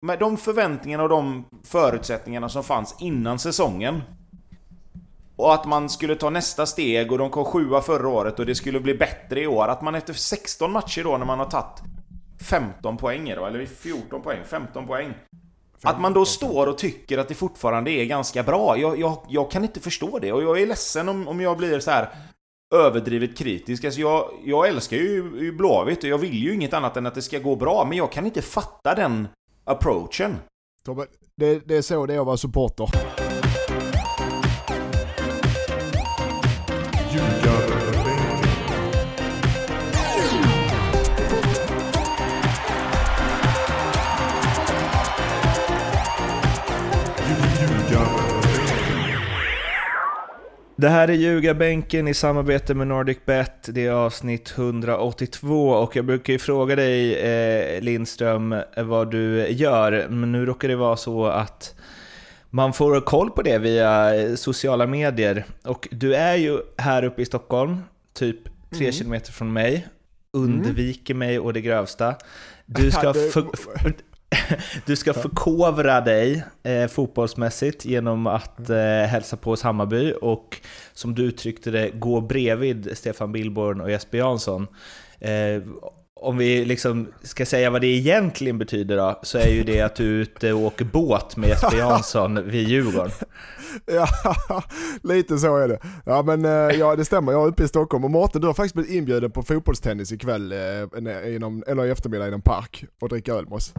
med de förväntningarna och de förutsättningarna som fanns innan säsongen. Och att man skulle ta nästa steg och de kom sjua förra året och det skulle bli bättre i år. Att man efter 16 matcher då när man har tagit 15 poäng då, eller 14 poäng, 15 poäng. Att man då står och tycker att det fortfarande är ganska bra. Jag, jag, jag kan inte förstå det och jag är ledsen om, om jag blir så här överdrivet kritisk. Alltså jag, jag älskar ju, ju Blåvitt och jag vill ju inget annat än att det ska gå bra. Men jag kan inte fatta den approachen. Tobbe, det, det är så det är att vara supporter. Det här är Ljugarbänken i samarbete med NordicBet. Det är avsnitt 182 och jag brukar ju fråga dig eh, Lindström vad du gör, men nu råkar det vara så att man får koll på det via sociala medier. Och du är ju här uppe i Stockholm, typ tre mm. kilometer från mig, undviker mm. mig och det grövsta. Du ska, för, för, du ska förkovra dig eh, fotbollsmässigt genom att eh, hälsa på hos Hammarby och som du uttryckte det, gå bredvid Stefan Billborn och Jesper Jansson. Eh, om vi liksom ska säga vad det egentligen betyder då, så är ju det att du är ute och åker båt med Jesper Jansson vid Djurgården. Ja, lite så är det. Ja men eh, ja, det stämmer, jag är uppe i Stockholm och Mårten du har faktiskt blivit inbjuden på fotbollstennis ikväll, eh, inom, eller i eftermiddag i en park och dricka öl med oss.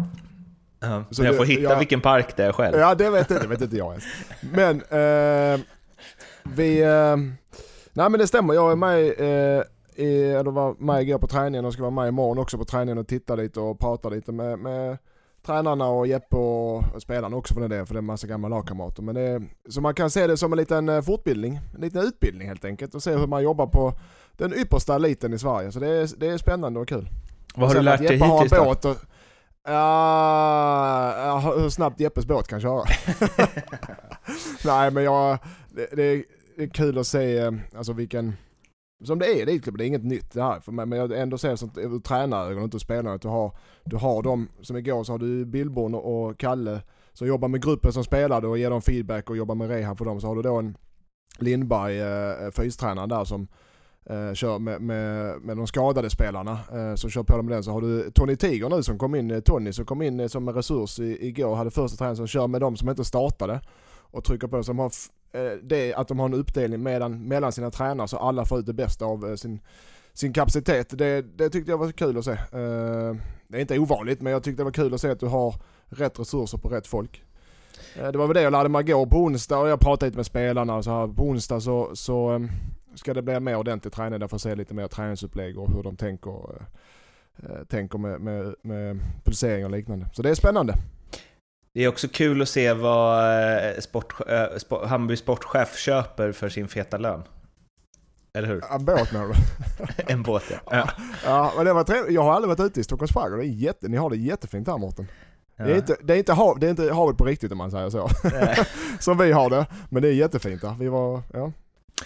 Så jag får hitta ja, vilken park det är själv. Ja, det vet, det vet inte jag ens. Men eh, vi... Eh, nej men det stämmer, jag är med eh, i, eller var med igår på träningen och ska vara med imorgon också på träningen och titta lite och prata lite med, med tränarna och Jeppe och spelarna också för det, för det är en massa gamla lagkamrater. Men det, så man kan se det som en liten eh, fortbildning, en liten utbildning helt enkelt och se hur man jobbar på den yppersta eliten i Sverige. Så det är, det är spännande och kul. Vad har du lärt dig hittills då? Ja, hur snabbt Jeppes båt kan köra. Nej men jag, det, det, är kul att se eh, alltså vilken, som det är det är inget nytt det här för mig, men jag ändå ser det som ur tränarögon och inte spelarna att du har, du har dem, som igår så har du Billborn och Kalle som jobbar med gruppen som spelade och ger dem feedback och jobbar med rehab för dem. Så har du då en Lindberg, eh, fystränaren där som eh, kör med, med, med de skadade spelarna eh, som kör på dem med den. Så har du Tony Tiger nu som kom in, eh, Tony som kom in eh, som en resurs i, igår, hade första träningen som kör med dem som inte startade och trycker på. Så de har eh, det att de har en uppdelning mellan, mellan sina tränare så alla får ut det bästa av eh, sin, sin kapacitet. Det, det tyckte jag var kul att se. det är inte ovanligt men jag tyckte det var kul att se att du har rätt resurser på rätt folk. Det var väl det jag lärde mig igår på onsdag och jag pratade lite med spelarna och så här, på onsdag så, så ehm, ska det bli mer ordentlig träning där får se lite mer träningsupplägg och hur de tänker, äh, tänker med, med, med pulsering och liknande. Så det är spännande. Det är också kul att se vad eh, sport, äh, sport, Hammarby sportchef köper för sin feta lön. Eller hur? En båt menar du? en båt ja. ja. ja men det var trevligt. Jag har aldrig varit ute i Stockholms skärgård. jätte, ni har det jättefint här Mårten. Ja. Det, är inte, det, är inte hav, det är inte havet på riktigt om man säger så. Som vi har det. Men det är jättefint där. Vi var, ja.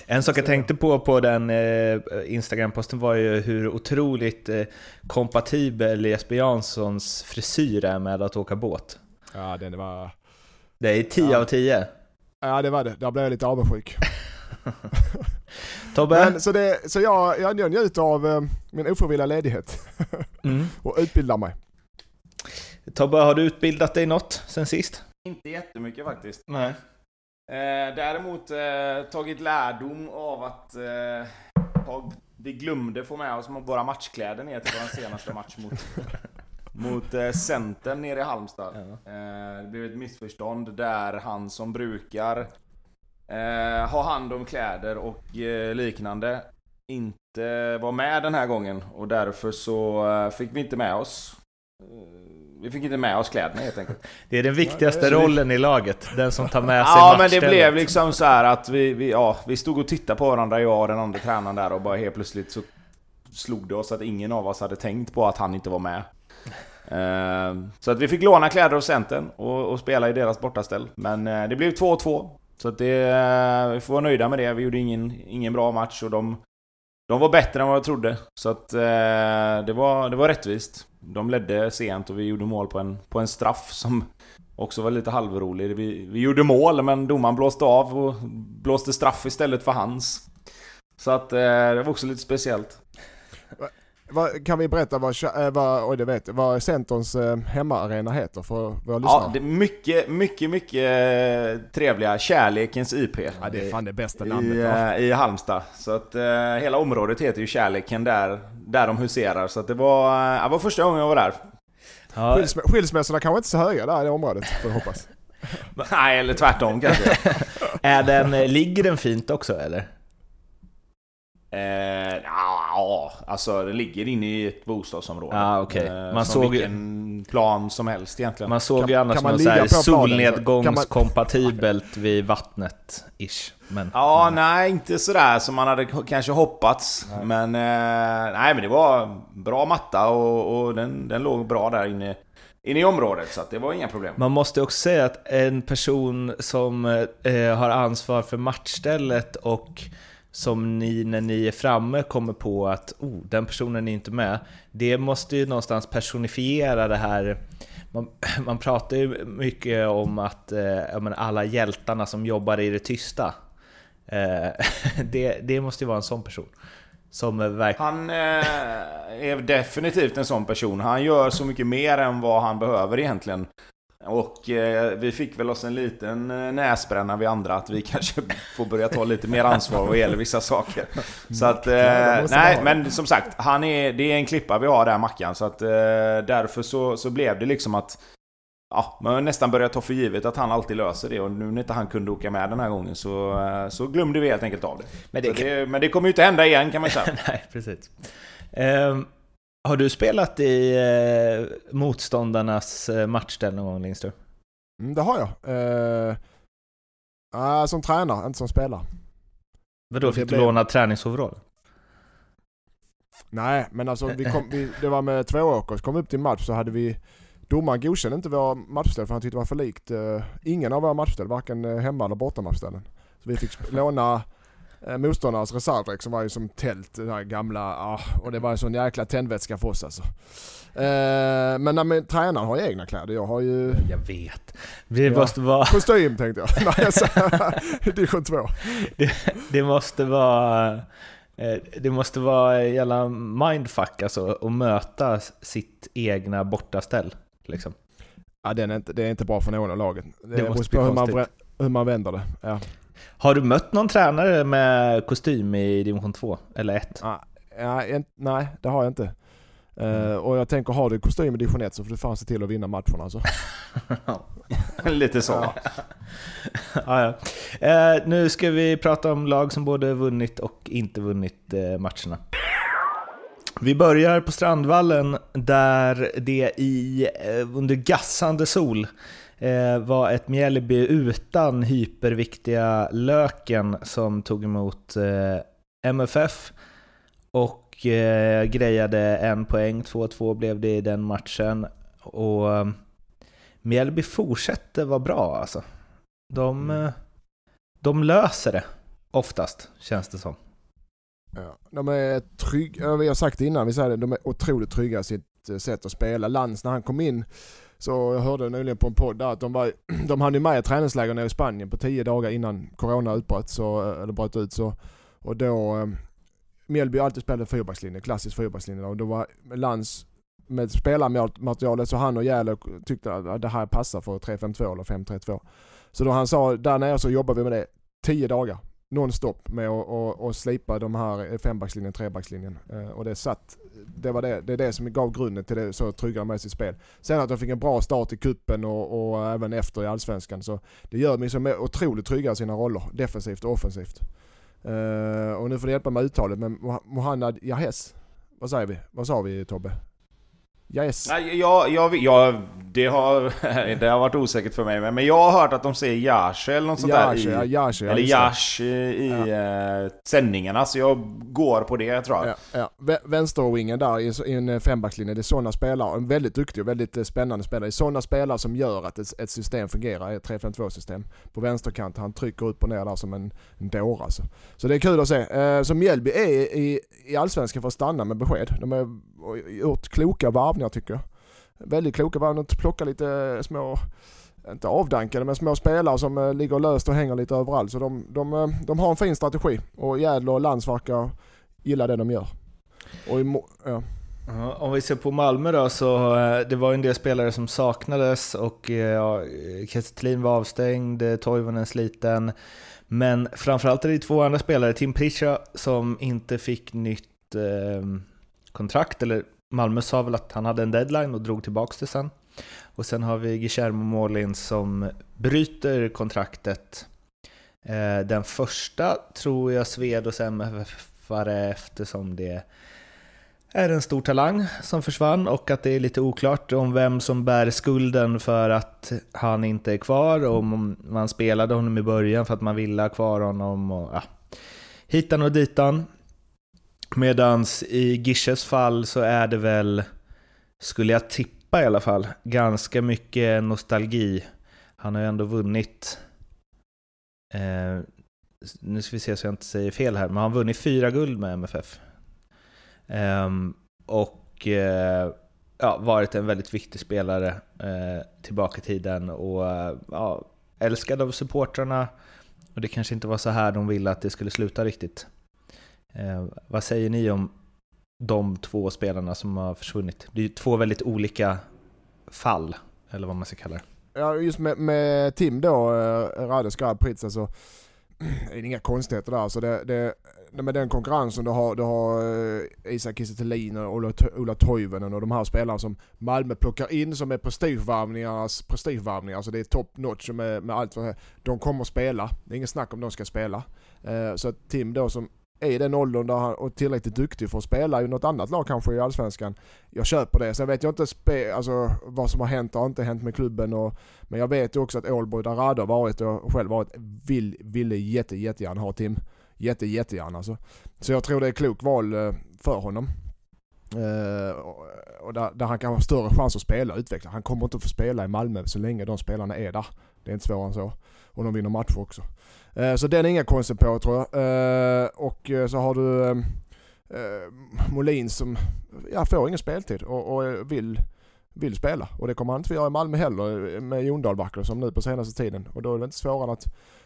En sak jag tänkte på på den eh, Instagram-posten var ju hur otroligt eh, kompatibel Jesper Janssons frisyr är med att åka båt. Ja, den var... Det är 10 ja. av 10. Ja, det var det. Där blev jag lite avundsjuk. Tobbe? Men, så det, så jag, jag, jag njuter av eh, min ofrivilliga ledighet mm. och utbildar mig. Tobbe, har du utbildat dig något sen sist? Inte jättemycket faktiskt. Nej. Eh, däremot eh, tagit lärdom av att eh, vi glömde få med oss våra matchkläder ner till vår senaste match mot, mot eh, Centern nere i Halmstad. Ja. Eh, det blev ett missförstånd där han som brukar eh, ha hand om kläder och eh, liknande inte var med den här gången och därför så eh, fick vi inte med oss vi fick inte med oss kläderna helt enkelt. Det är den viktigaste ja, rollen i laget, den som tar med sig Ja men det blev liksom så att vi, vi, ja, vi stod och tittade på varandra, jag och den andra tränaren där och bara helt plötsligt så slog det oss att ingen av oss hade tänkt på att han inte var med. Uh, så att vi fick låna kläder hos Centern och, och spela i deras bortaställ. Men uh, det blev 2-2. Så att det, uh, vi får vara nöjda med det. Vi gjorde ingen, ingen bra match och de, de var bättre än vad jag trodde. Så att det, var, det var rättvist de ledde sent och vi gjorde mål på en, på en straff som också var lite halvrolig. Vi, vi gjorde mål men domaren blåste av och blåste straff istället för hans. Så att eh, det var också lite speciellt. Vad, kan vi berätta vad, eh, vad, oj, det vet, vad Centerns eh, hemmaarena heter för våra lyssnare? Ja, det är mycket, mycket, mycket eh, trevliga. Kärlekens IP. Ja, det är fan det bästa namnet. I, I Halmstad. Så att eh, hela området heter ju Kärleken där, där de huserar. Så att det var, det var första gången jag var där. Ja, Skilsm skilsmässorna kanske inte så höga där i det området, får jag hoppas. Nej, eller tvärtom kanske. är den, ligger den fint också eller? Eh, ja, alltså det ligger inne i ett bostadsområde. Ja, okej. Eh, Man såg vilken plan som helst egentligen. Man såg Kan- ju annars något så ligga här på planen? Kan man- solnedgångskompatibelt vid vattnet-ish. Men, Ja, nej inte sådär som man hade kanske hoppats. Men, eh, nej, men det var bra matta och, och den, den låg bra där inne, inne i området. Så att det var inga problem. Man måste också säga att en person som eh, har ansvar för matchstället och som ni när ni är framme kommer på att oh, den personen är inte med. Det måste ju någonstans personifiera det här. Man, man pratar ju mycket om att eh, menar, alla hjältarna som jobbar i det tysta. Eh, det, det måste ju vara en sån person. Som eh. Han eh, är definitivt en sån person. Han gör så mycket mer än vad han behöver egentligen. Och eh, vi fick väl oss en liten eh, näsbränna vi andra att vi kanske får börja ta lite mer ansvar vad gäller vissa saker. Så att, eh, nej men som sagt, han är, det är en klippa vi har där Mackan. Så att eh, därför så, så blev det liksom att Ja, man har nästan börjat ta för givet att han alltid löser det och nu när inte han kunde åka med den här gången så, eh, så glömde vi helt enkelt av det. Men det, det, men det kommer ju inte hända igen kan man säga. Nej, precis. Ehm, har du spelat i eh, motståndarnas eh, matchställ någon gång Lindström? Mm, det har jag. Eh, ah, som tränare, inte som spelare. Vadå, fick du blev- låna träningsoverall? Nej, men alltså vi kom, vi, det var med Tvååkers, kom upp till match så hade vi Domaren godkände inte våra matchställ för han tyckte det var för likt eh, ingen av våra matchställ, varken eh, hemma eller borta matchställen. Så vi fick låna eh, motståndarnas reservdäck som var ju som tält, det här gamla, ah, och det var en sån jäkla tändvätska för oss alltså. Eh, men nej, men tränaren har ju egna kläder, jag har ju Jag vet. Det Ja. måste vara... kostym tänkte jag. Nej, alltså, division 2. Det måste vara... eh, Det måste vara jävla mindfuck alltså att möta sitt egna bortaställ. Liksom. Ja, den är inte, det är inte bra för någon av lagen. Det, Det det bli på hur man, hur man vänder det. Ja. Har du mött någon tränare med kostym i division 2 eller 1? Ja, ja, en, nej, det har jag inte. Eh, och jag tänker, har du kostym i division 1 så får du fan se till att vinna matcherna alltså. Lite så. Ja. ja, ja. Eh, nu ska vi prata om lag som både vunnit och inte vunnit eh, matcherna. Vi börjar på Strandvallen där det i, under gassande sol eh, var ett Mjällby utan hyperviktiga Löken som tog emot eh, MFF och eh, grejade en poäng. 2-2 blev det i den matchen. Och eh, Mjällby fortsätter vara bra alltså. De, Mm. eh, de löser det oftast, känns det som. Ja. De är trygga, vi har sagt det innan, vi säger det, de är otroligt trygga i sitt eh, sätt att spela. Lans när han kom in, så jag hörde nyligen på en podd där att de, var, de hade ju med ett träningsläger nere i Spanien på tio dagar innan Corona utbröt, så, eh, eller bröt ut. Så, och då, eh, Mjällby har alltid spelat fyrbackslinje, klassisk fyrbackslinje. Och då var Lans med spelarmaterialet så han och Jäler tyckte att det här passar för 3-5-2 eller 5-3-2. Så då han sa, där nere så jobbar vi med det tio dagar nonstop med att och, och slipa de här fembackslinjen, trebackslinjen. Eh, och det satt, det var det, det är det som gav grunden till det så trygga de med sitt spel. Sen att de fick en bra start i kuppen och, och även efter i Allsvenskan så det gör mig som otroligt trygga i sina roller, defensivt och offensivt. Eh, och nu får du hjälpa med uttalet men Moh- Mohannad Jahes, vad säger vi? Vad sa vi Tobbe? Jahes? Nej, jag, jag, jag, det, har, det har varit osäkert för mig, men- jag har hört att de säger Yash eller något sånt Yash, där ja, i, Yash, ja, eller. Yash i, i eh, sändningarna, så jag går på det tror jag. Ja, ja. Vä- Vänsterwingen där i i en fembackslinje, det är sådana spelare, en väldigt duktig och väldigt eh, spännande spelare. Det är sådana spelare som gör att ett, ett system fungerar, ett 3-5-2 system. På vänsterkant, han trycker upp och ner där som en, en dåre alltså. Så det är kul att se. Eh, så Mjällby är i, i Allsvenskan för att stanna med besked. De har gjort kloka varvningar värvningar tycker jag. Väldigt kloka värvningar, plocka lite eh, små, inte avdankade, men små spelare som eh, ligger löst och hänger lite överallt. Så de, de, eh, de har en fin strategi och Jädler och Lands verkar gilla det de gör. Och i, ja. Om vi ser på Malmö då, så det var en del spelare som saknades och ja, Kesselin Thelin var avstängd, Toivonen sliten. Men framförallt är det två andra spelare, Tim Pricha som inte fick nytt eh, kontrakt, eller Malmö sa väl att han hade en deadline och drog tillbaka det sen. Och sen har vi Guillermo Målin som bryter kontraktet. Eh, den första tror jag sved och MFF-are eftersom det är en stor talang som försvann och att det är lite oklart om vem som bär skulden för att han inte är kvar och om man spelade honom i början för att man ville ha kvar honom och ja, hitan och ditan. Medans i Gisches fall så är det väl, skulle jag tippa i alla fall, ganska mycket nostalgi. Han har ju ändå vunnit, eh, nu ska vi se så jag inte säger fel här, men han har vunnit fyra guld med MFF. Eh, och eh, ja, varit en väldigt viktig spelare eh, tillbaka i tiden och eh, ja, älskad av supportrarna. Och det kanske inte var så här de ville att det skulle sluta riktigt. Eh, vad säger ni om de två spelarna som har försvunnit? Det är ju två väldigt olika fall, eller vad man ska kalla det. Ja just med, med Tim då, eh, Rades grabb Pritz alltså. Det är inga konstigheter där. Alltså det, det, med den konkurrensen du har, du har eh, Isak Kiese Thelin och Ola, Ola Toivonen och de här spelarna som Malmö plockar in som är prestigevärvningarnas prestigevärvningar. Alltså det är top notch med, med allt. vad- De kommer spela. Det är inget snack om de ska spela. Eh, så att Tim då som i den åldern där han, och tillräckligt duktig för att spela i något annat lag kanske i Allsvenskan. Jag köper det. Sen vet jag inte spe, alltså, vad som har hänt och har inte hänt med klubben. Och, men jag vet ju också att Ålborg, där Rade har varit och själv varit, vill, ville jätte, jättegärna ha Tim. Jätte, jättegärna alltså. Så jag tror det är ett klokt val eh, för honom. Uh, och- och där, där han kan ha större chans att spela och utveckla. Han kommer inte att få spela i Malmö så länge de spelarna är där. Det är inte svårare än så. Och de vinner matcher också. Eh, så den är inga konstigt på tror jag. Eh, och eh, så har du ehm, Molin som ja, får ingen speltid och, och vill, vill spela. Och det kommer han inte få göra i Malmö heller med Jon Dahlbacker som nu på senaste tiden. Och då är det inte svårare än att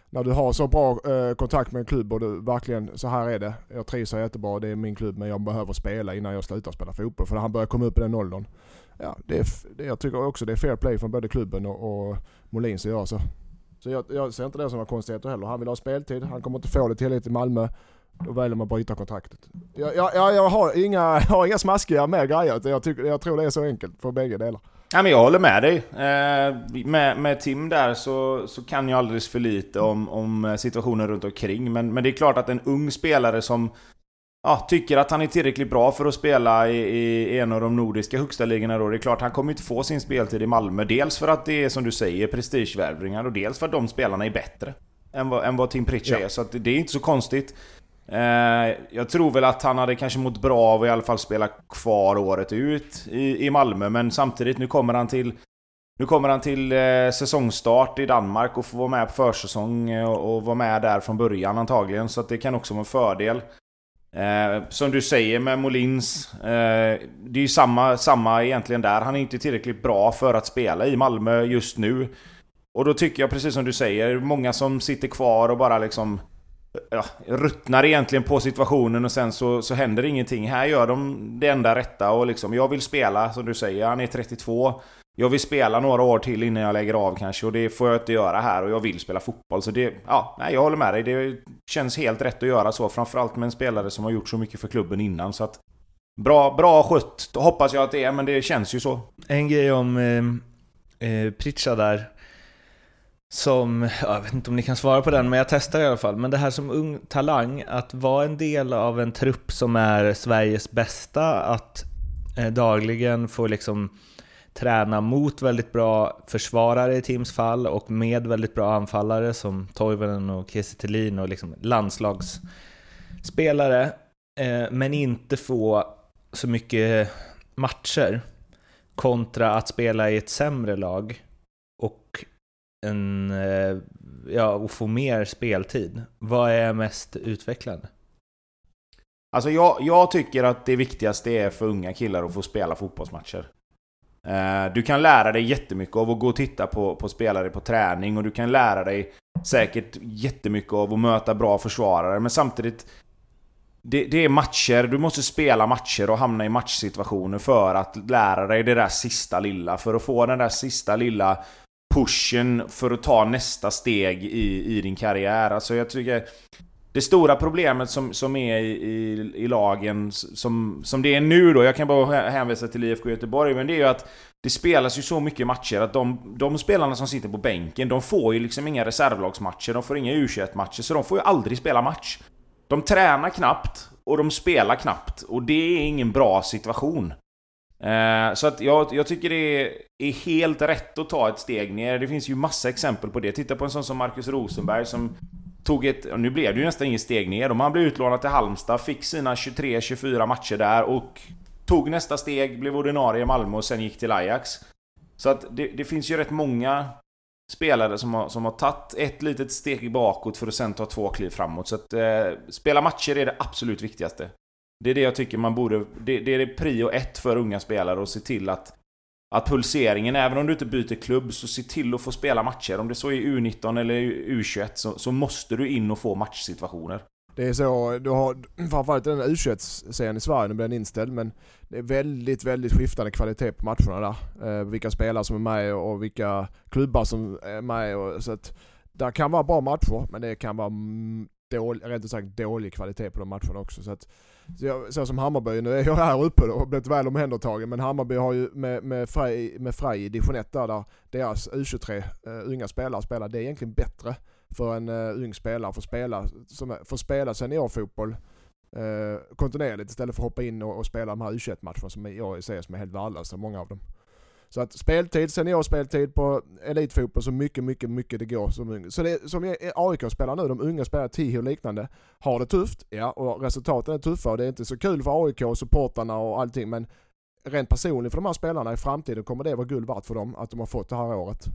när du har så bra eh, kontakt med en klubb och du verkligen, så här är det. Jag trivs här jättebra, det är min klubb men jag behöver spela innan jag slutar spela fotboll. För när han börjar komma upp i den åldern. Ja, det är, det, jag tycker också det är fair play från både klubben och, och Molin som gör så. Så jag, jag ser inte det som några konstigheter heller. Han vill ha speltid, han kommer inte få det tillräckligt i Malmö. Då väljer man att bryta kontraktet. Jag, jag, jag, jag, har, inga, jag har inga smaskiga mer grejer. Jag, tycker, jag tror det är så enkelt för bägge delar. Ja, men jag håller med dig. Eh, med, med Tim där så, så kan jag alldeles för lite om, om situationen runt omkring. Men, men det är klart att en ung spelare som ja, tycker att han är tillräckligt bra för att spela i, i en av de nordiska högsta ligorna då. Det är klart, han kommer inte få sin speltid i Malmö. Dels för att det är som du säger prestigevärvningar och dels för att de spelarna är bättre. Än vad, än vad Tim Pritchard Ja. är. Så det är inte så konstigt. Eh, jag tror väl att han hade kanske mått bra av att i alla fall spela kvar året ut i, i Malmö. Men samtidigt, nu kommer han till nu kommer han till eh, säsongstart i Danmark och får vara med på försäsong eh, och, och vara med där från början antagligen. Så att det kan också vara en fördel. Eh, som du säger med Molins, eh, det är ju samma, samma egentligen där. Han är inte tillräckligt bra för att spela i Malmö just nu. Och då tycker jag precis som du säger, många som sitter kvar och bara liksom ja, ruttnar egentligen på situationen och sen så, så händer ingenting. Här gör de det enda rätta och liksom, jag vill spela som du säger, han är 32. Jag vill spela några år till innan jag lägger av kanske och det får jag inte göra här och jag vill spela fotboll. Så det, ja, nej, jag håller med dig. Det känns helt rätt att göra så. Framförallt med en spelare som har gjort så mycket för klubben innan. Så att, bra, bra skött hoppas jag att det är, men det känns ju så. En grej om eh, eh, Pritcha där, som, jag vet inte om ni kan svara på den, men jag testar i alla fall. Men det här som ung talang, att vara en del av en trupp som är Sveriges bästa, att eh, dagligen få liksom träna mot väldigt bra försvarare i Teams fall och med väldigt bra anfallare som Toivonen och Kiese Thelin och liksom landslagsspelare, eh, men inte få så mycket matcher kontra att spela i ett sämre lag och, en, eh, ja, och få mer speltid. Vad är mest utvecklande? Alltså jag, jag tycker att det viktigaste är för unga killar att få spela fotbollsmatcher. Eh, du kan lära dig jättemycket av att gå och titta på, på spelare på träning och du kan lära dig säkert jättemycket av att möta bra försvarare men samtidigt det, det, är matcher, du måste spela matcher och hamna i matchsituationer för att lära dig det där sista lilla. För att få den där sista lilla pushen för att ta nästa steg i, i din karriär. Alltså jag tycker... Det stora problemet som, som är i, i, i, lagen, som, som det är nu då, jag kan bara hänvisa till IFK Göteborg, men det är ju att det spelas ju så mycket matcher att de, de spelarna som sitter på bänken, de får ju liksom inga reservlagsmatcher, de får inga U21-matcher, så de får ju aldrig spela match. De tränar knappt och de spelar knappt och det är ingen bra situation. Eh, så att jag, jag tycker det är helt rätt att ta ett steg ner. Det finns ju massa exempel på det. Titta på en sån som Marcus Rosenberg som tog ett... Nu blev det ju nästan inget steg ner. Han blev utlånad till Halmstad, fick sina 23-24 matcher där och tog nästa steg, blev ordinarie i Malmö och sen gick till Ajax. Så att det, det finns ju rätt många spelare som har, som har tagit ett litet steg bakåt för att sen ta två kliv framåt. Så att eh, spela matcher är det absolut viktigaste. Det är det jag tycker man borde... Det, det är det prio ett för unga spelare att se till att att pulseringen, även om du inte byter klubb, så se till att få spela matcher. Om det så är U19 eller U21 så, så måste du in och få matchsituationer. Det är så, du har framförallt den U21-serien i Sverige, nu blir den inställd, men det är väldigt, väldigt skiftande kvalitet på matcherna där. Eh, vilka spelare som är med och vilka klubbar som är med. Och, så att, där kan vara bra matcher, men det kan vara dålig, rent sagt dålig kvalitet på de matcherna också. Så, att, så, jag, så som Hammarby, nu är jag här uppe och blivit väl omhändertagen, men Hammarby har ju med, med Frej, med Frej i division 1 där, där deras U23 uh, eh, unga spelare spelar, det är egentligen bättre för en uh, ung spelare att få spela, som, för spela seniorfotboll uh, kontinuerligt istället för att hoppa in och, och spela de här U21-matcherna som jag ser som är helt värdelösa, många av dem. Så att speltid, seniorspeltid på elitfotboll så mycket, mycket, mycket det går som ung. Så det som AIK eh, spelar nu, de unga spelar Tihi och liknande, har det tufft, ja, och resultaten är tuffa och det är inte så kul för AIK, och supportarna och allting, men rent personligt för de här spelarna i framtiden kommer det vara guld värt för dem att de har fått det här året.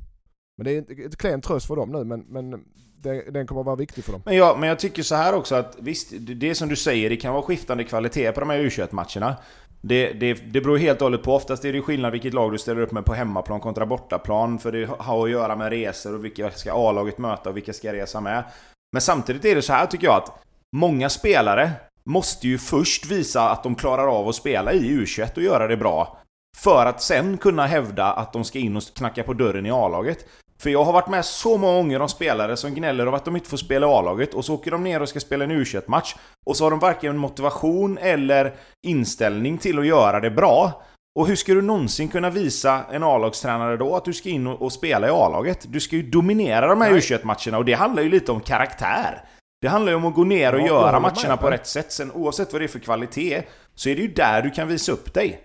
Men det är ett klen tröst för dem nu, men, men det, den kommer att vara viktig för dem. Men jag, men jag tycker så här också att visst, det som du säger, det kan vara skiftande kvalitet på de här U21-matcherna. Det, det, det beror helt och hållet på. Oftast är det skillnad vilket lag du ställer upp med på hemmaplan kontra bortaplan. För det har att göra med resor och vilka ska A-laget möta och vilka ska resa med. Men samtidigt är det så här tycker jag att många spelare måste ju först visa att de klarar av att spela i U21 och göra det bra. För att sen kunna hävda att de ska in och knacka på dörren i A-laget. För jag har varit med så många gånger om spelare som gnäller över att de inte får spela A-laget och så åker de ner och ska spela en u match och så har de varken motivation eller inställning till att göra det bra. Och hur ska du någonsin kunna visa en A-lagstränare då att du ska in och, spela i A-laget? Du ska ju dominera de här u matcherna och det handlar ju lite om karaktär. Det handlar ju om att gå ner och ja, göra matcherna på rätt sätt. Sen oavsett vad det är för kvalitet så är det ju där du kan visa upp dig.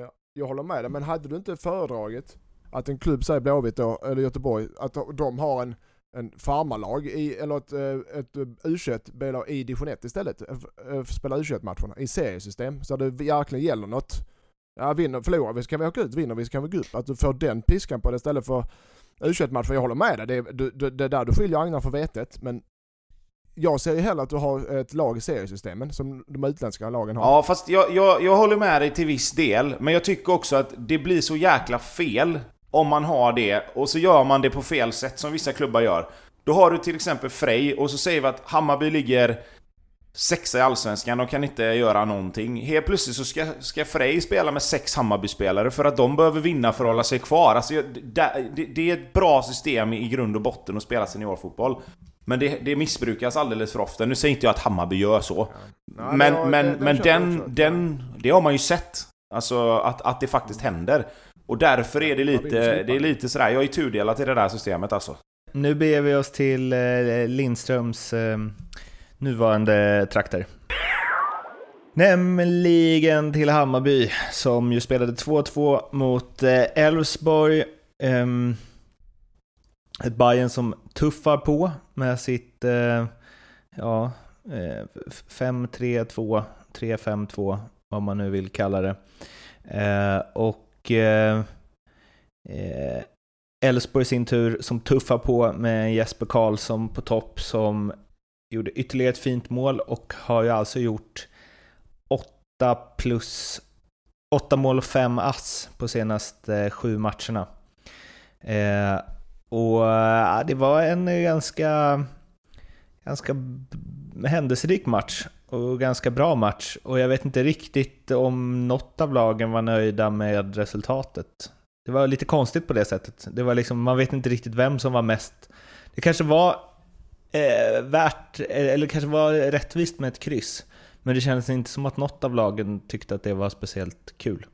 Ja, jag håller med dig, men hade du inte föredragit att en klubb, säger Blåvitt då, eller Göteborg, att de har en, en farmarlag i, eller ett, eh, ett eh, U21 i division 1 istället. Eh, eh spelar U21-matcherna i seriesystem. Så det verkligen gäller något. Ja, vinner, förlorar vi så kan vi åka ut, vinner vi så kan vi gå upp. Att du får den piskan på det istället för U21-matcher. Jag håller med dig, det, det, det, det där du skiljer agnarna från vetet. Men jag ser ju hellre att du har ett lag i seriesystemen som de utländska lagen har. Ja, fast jag, jag, jag håller med dig till viss del. Men jag tycker också att det blir så jäkla fel om man har det, och så gör man det på fel sätt som vissa klubbar gör. Då har du till exempel Frej, och så säger vi att Hammarby ligger sexa i Allsvenskan och kan inte göra någonting. Helt plötsligt så ska, ska Frej spela med sex Hammarby-spelare för att de behöver vinna för att hålla sig kvar. Alltså, det, det, det är ett bra system i grund och botten att spela seniorfotboll. Men det, det missbrukas alldeles för ofta. Nu säger inte jag att Hammarby gör så. Ja. men var, men, men den, den, det har man ju sett. Alltså att, att det faktiskt händer. Och därför är det lite, det är lite sådär, jag är tudelat i det där systemet alltså. Nu beger vi oss till eh, Lindströms eh, nuvarande trakter. Nämligen till Hammarby som ju spelade 2-2 mot eh, Elfsborg. Ehm, ett Bayern som tuffar på med sitt ja, 5-3-2, 3-5-2, vad man nu vill kalla det. Och och Elfsborg eh, Elfsborg i sin tur som tuffar på med Jesper Karlsson på topp som gjorde ytterligare ett fint mål och har ju alltså gjort 8 plus 8 mål och 5 ass på senaste eh, sju matcherna. Eh, och eh, det var en ganska, ganska händelserik match och ganska bra match. Och jag vet inte riktigt om något av lagen var nöjda med resultatet. Det var lite konstigt på det sättet. Det var liksom, man vet inte riktigt vem som var mest... Det kanske var eh, värt, eller kanske var rättvist med ett kryss. Men det kändes inte som att något av lagen tyckte att det var speciellt kul.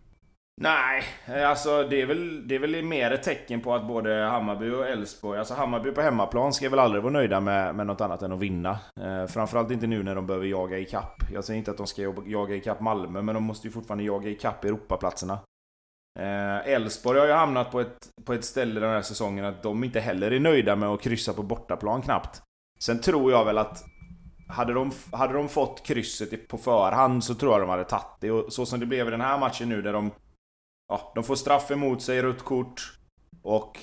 Nej, alltså det är, väl, det är väl mer ett tecken på att både Hammarby och Elfsborg, alltså Hammarby på hemmaplan ska väl aldrig vara nöjda med, med något annat än att vinna. Eh, framförallt inte nu när de behöver jaga i kapp. Jag säger inte att de ska jaga i kapp Malmö, men de måste ju fortfarande jaga i kapp Europaplatserna. Eh, Elfsborg har ju hamnat på ett, på ett ställe den här säsongen att de inte heller är nöjda med att kryssa på bortaplan knappt. Sen tror jag väl att hade de, hade de fått krysset på förhand så tror jag de hade tagit det. Och så som det blev i den här matchen nu där de... Ja, de får straff emot sig, rött kort. Och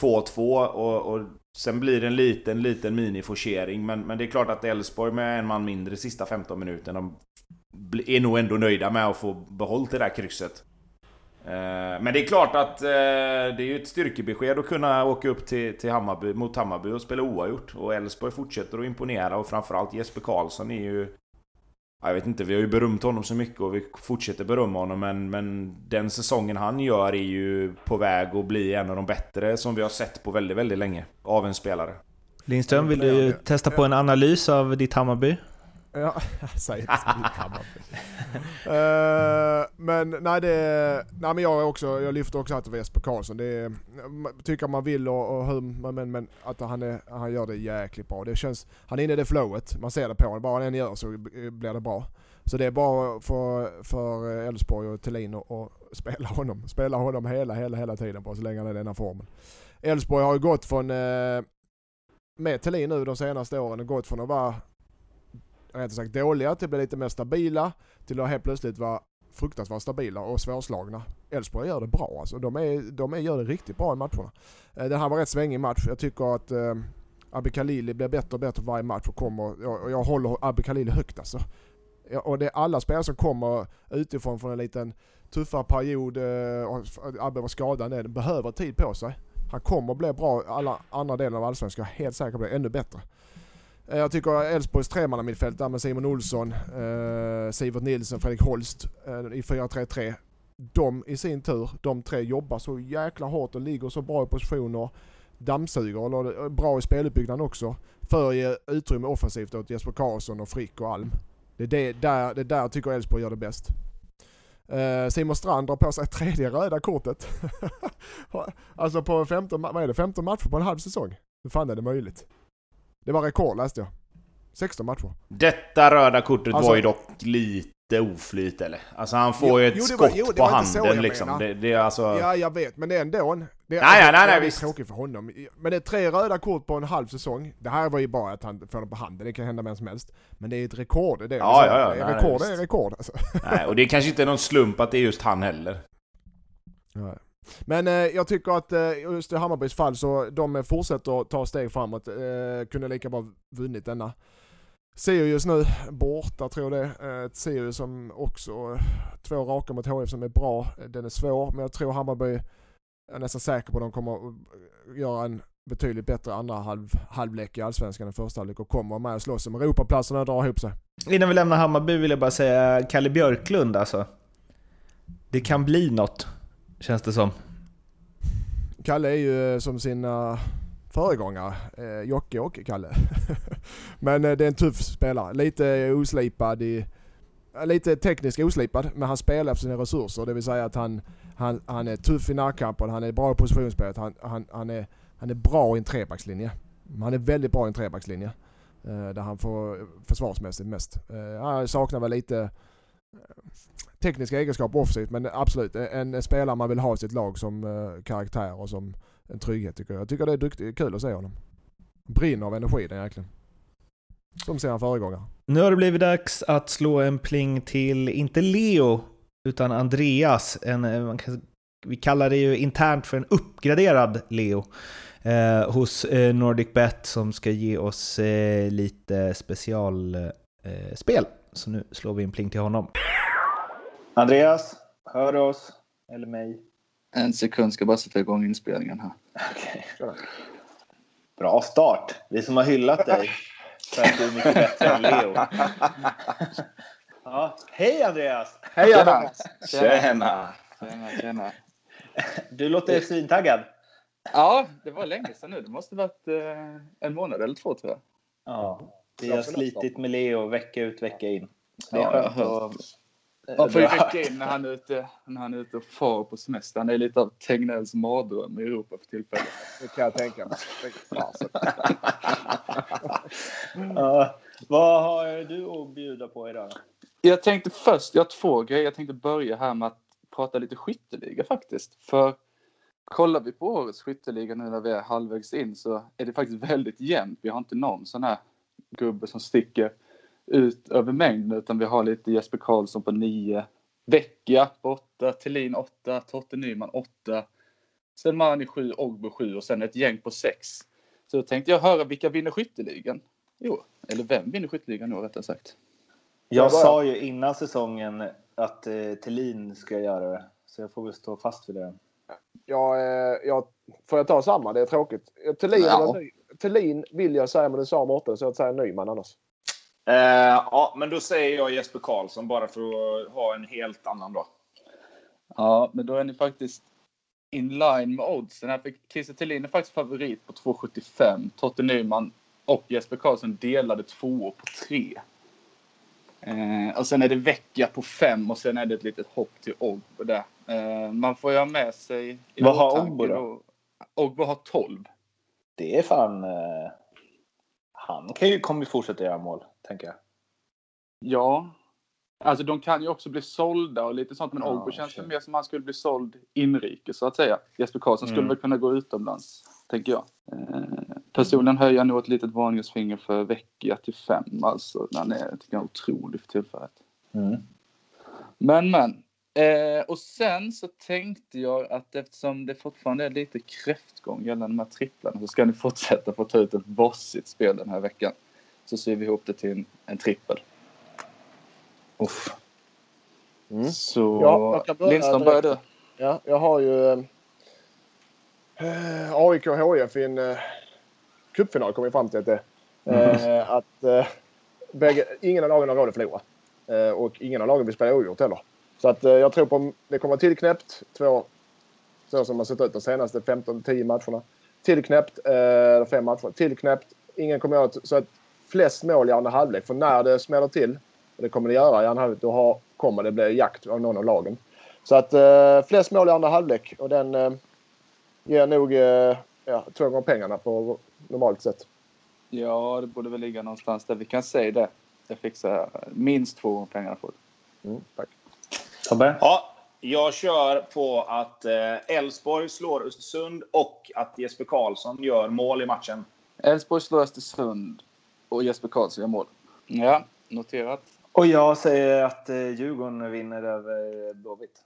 2-2 och, och sen blir det en liten, liten miniforcering. Men, men det är klart att Elfsborg med en man mindre sista 15 minuterna de är nog ändå nöjda med att få behållt det där krysset. Eh, men det är klart att eh, det är ju ett styrkebesked att kunna åka upp till, till Hammarby, mot Hammarby och spela oavgjort. Och Elfsborg fortsätter att imponera och framförallt Jesper Karlsson är ju... Jag vet inte, vi har ju berömt honom så mycket och vi fortsätter berömma honom men, men den säsongen han gör är ju på väg att bli en av de bättre som vi har sett på väldigt, väldigt länge. Av en spelare. Lindström, vill du testa på en analys av ditt Hammarby? Ja, säg inte Hammarby. uh, men nej det, nej men jag också, jag lyfter också att Jesper Karlsson. Det är, tycker man vill och, och hur, men, men att han, är, han gör det jäkligt bra. Det känns, han är inne i det flowet, man ser det på honom. Bara han än gör så blir det bra. Så det är bara för, för Elfsborg och Thelin att spela honom. Spela honom hela, hela, hela tiden bara så länge han är i den här formen. Elfsborg har ju gått från, eh, med Thelin nu de senaste åren, gått från att vara rätt sagt dåliga till att bli lite mer stabila till att helt plötsligt vara fruktansvärt stabila och svårslagna. Elfsborg gör det bra alltså. De, är, de är, gör det riktigt bra i matcherna. Eh, det här var rätt svängig match. Jag tycker att eh, Abbe Khalili blir bättre och bättre varje match och kommer, och jag håller Abbe Khalili högt alltså. Och det är alla spelare som kommer utifrån från en liten tuffare period, eh, Abbe var skadad, behöver tid på sig. Han kommer bli bra alla andra delar av Allsvenskan, jag är helt säker på det, ännu bättre. Eh, jag tycker Elfsborgs tremannamittfält där med Simon Olsson, eh, Sivert Nilsson, Fredrik Holst eh, i 4-3-3. De i sin tur, de tre jobbar så jäkla hårt och ligger så bra i positioner. Dammsuger, och eh, bra i speluppbyggnaden också. För att ge utrymme offensivt åt Jesper Karlsson och Frick och Alm. Det är det, där, det där tycker Elfsborg gör det bäst. Eh, Simon Strand drar på sig tredje röda kortet. alltså på 15, vad är det, 15 matcher på en halv säsong. Hur fan är det möjligt? Det var rekord läste jag. 16 matcher. Detta röda kortet alltså, var ju dock lite oflyt eller? Alltså han får ju ett jo, skott var, jo, på handen liksom. Det, det, är alltså... Ja jag vet, men det är ändå... Det, är, nej, alltså, nej, nej, det är tråkigt för honom. Men det är tre röda kort på en halv säsong. Det här var ju bara att han får dem på handen, det kan hända vem som helst. Men det är ett rekord, det är ja, ja, ja, nej, Rekord nej, är rekord alltså. Nej, och det är kanske inte någon slump att det är just han heller. Nej. Men eh, jag tycker att eh, just i Hammarbys fall så de fortsätter att ta steg framåt. Eh, kunde lika bra vunnit denna. Sirius nu borta tror jag det. Eh, ett Sirius som också, eh, två raka mot HF som är bra. Eh, den är svår men jag tror Hammarby, jag är nästan säker på att de kommer göra en betydligt bättre andra halv, halvlek i Allsvenskan än första halvlek och kommer med och slåss om Europaplatserna och drar ihop sig. Innan vi lämnar Hammarby vill jag bara säga Kalle Björklund alltså. Det kan bli något känns det som. Kalle är ju eh, som sina föregångare, eh, Jocke och Kalle. men eh, det är en tuff spelare. Lite oslipad i, eh, lite tekniskt oslipad, men han spelar efter sina resurser. Det vill säga att han, han, han är tuff i närkampen, han är bra i positionsspelet, han, han, han, är, han är bra i en trebackslinje. Han är väldigt bra i en trebackslinje. Eh, där han får eh, försvarsmässigt mest. Eh, han saknar väl lite tekniska egenskaper offensivt men absolut en spelare man vill ha i sitt lag som uh, karaktär och som en trygghet tycker jag. Jag tycker det är duktigt, kul att se honom. Brinner av energi den jäkeln. Som sina föregångare. Nu har det blivit dags att slå en pling till, inte Leo, utan Andreas. En, eh, man kan, vi kallar det ju internt för en uppgraderad Leo. Eh, hos eh, Nordic Bet som ska ge oss eh, lite specialspel. Eh, så nu slår vi en pling till honom. Andreas, Hör du oss? Eller mig? En sekund, ska bara sätta igång inspelningen här. Okej. Bra start. Vi som har hyllat dig för att du är mycket bättre än Leo. Ja. Hej Andreas! Hej Tjena! Adam! Tjena! Tjena, tjena. Du låter svintaggad. Ja, det var länge sedan nu. Det måste varit eh, en månad eller två tror jag. Ja. Vi har slitit med Leo vecka ut vecka in. Det är Ja, skönt att... Man får ju rycka in när han är ute, när han är ute och far på semester. Han är lite av Tegnells mardröm i Europa för tillfället. Det kan jag tänka mig. Ja. Vad har du att bjuda på idag? Jag tänkte först, jag har två grejer. Jag tänkte börja här med att prata lite skytteliga faktiskt. För kollar vi på årets skytteliga nu när vi är halvvägs in så är det faktiskt väldigt jämnt. Vi har inte någon sån här gubbe som sticker ut över mängden utan vi har lite Jesper Karlsson på 9, Vecchia på 8, Thelin 8, Totte Nyman 8, Selmani 7, Ogbo 7 och sen ett gäng på 6. Så då tänkte jag höra vilka vinner skytteligan? Jo, eller vem vinner skytteligan nu rättare sagt? Jag Jag bara- sa ju innan säsongen att eh, Thelin ska göra det. Så jag får väl stå fast vid det. Jag, eh, jag, får jag ta samma? Det är tråkigt. Thelin, Ja. eller Ny- Thelin vill jag säga, men du sa Mårten så jag säger Nyman annars. Eh, ja, men då säger jag Jesper Karlsson bara för att ha en helt annan då. Ja, men då är ni faktiskt in line med oddsen. Här för Christer Thelin är faktiskt favorit på 2,75. Totte Nyman och Jesper Karlsson delade tvåor på 3. Eh, och sen är det vecka på 5 och sen är det ett litet hopp till Ogbo där. Eh, man får ju ha med sig... Vad har Ogbo då? Ogbo har 12. Det är fan... Eh, han kan ju, kommer ju fortsätta göra mål, tänker jag. Ja. Alltså de kan ju också bli sålda och lite sånt. Men Ja, Ogbo känns det mer som han skulle bli såld inrikes så att säga. Jesper Karlsson skulle Mm. väl kunna gå utomlands, tänker jag. Eh, personligen höjer jag nog ett litet varningens för Vecchia till fem. Alltså, han är, tycker jag, otrolig för tillfället. Mm. Men, men. Eh, och sen så tänkte jag att eftersom det fortfarande är lite kräftgång gällande de här tripplarna så ska ni fortsätta få ta ut ett bossigt spel den här veckan. Så syr vi ihop det till en, en trippel. Uff. Mm. Så Ja, börja Lindström, börjar du. Ja, jag har ju eh, AIK HIF i en eh, cupfinal kom vi fram till att det eh, att eh, bägge, ingen av lagen har råd att förlora. Eh, och ingen av lagen vill spela oavgjort heller. Så att eh, jag tror på det kommer tillknäppt. Två så som har sett ut de senaste 15-10 matcherna. Tillknäppt, eh, fem matcher. Tillknäppt. Ingen kommer ett- så att flest mål i andra halvlek. För när det smäller till, och det kommer det göra i andra halvlek, då har, kommer det bli jakt av någon av lagen. Så att eh, flest mål i andra halvlek och den eh, ger nog eh, ja, två gånger pengarna på normalt sätt. Ja, det borde väl ligga någonstans där vi kan säga det. Jag fixar minst två gånger pengarna får du. Mm, tack. Tobbe? Ja, jag kör på att eh, Elfsborg slår Östersund och att Jesper Karlsson gör mål i matchen. Elfsborg slår Östersund och Jesper Karlsson gör mål. Ja, noterat. Och jag säger att eh, Djurgården vinner över Blåvitt.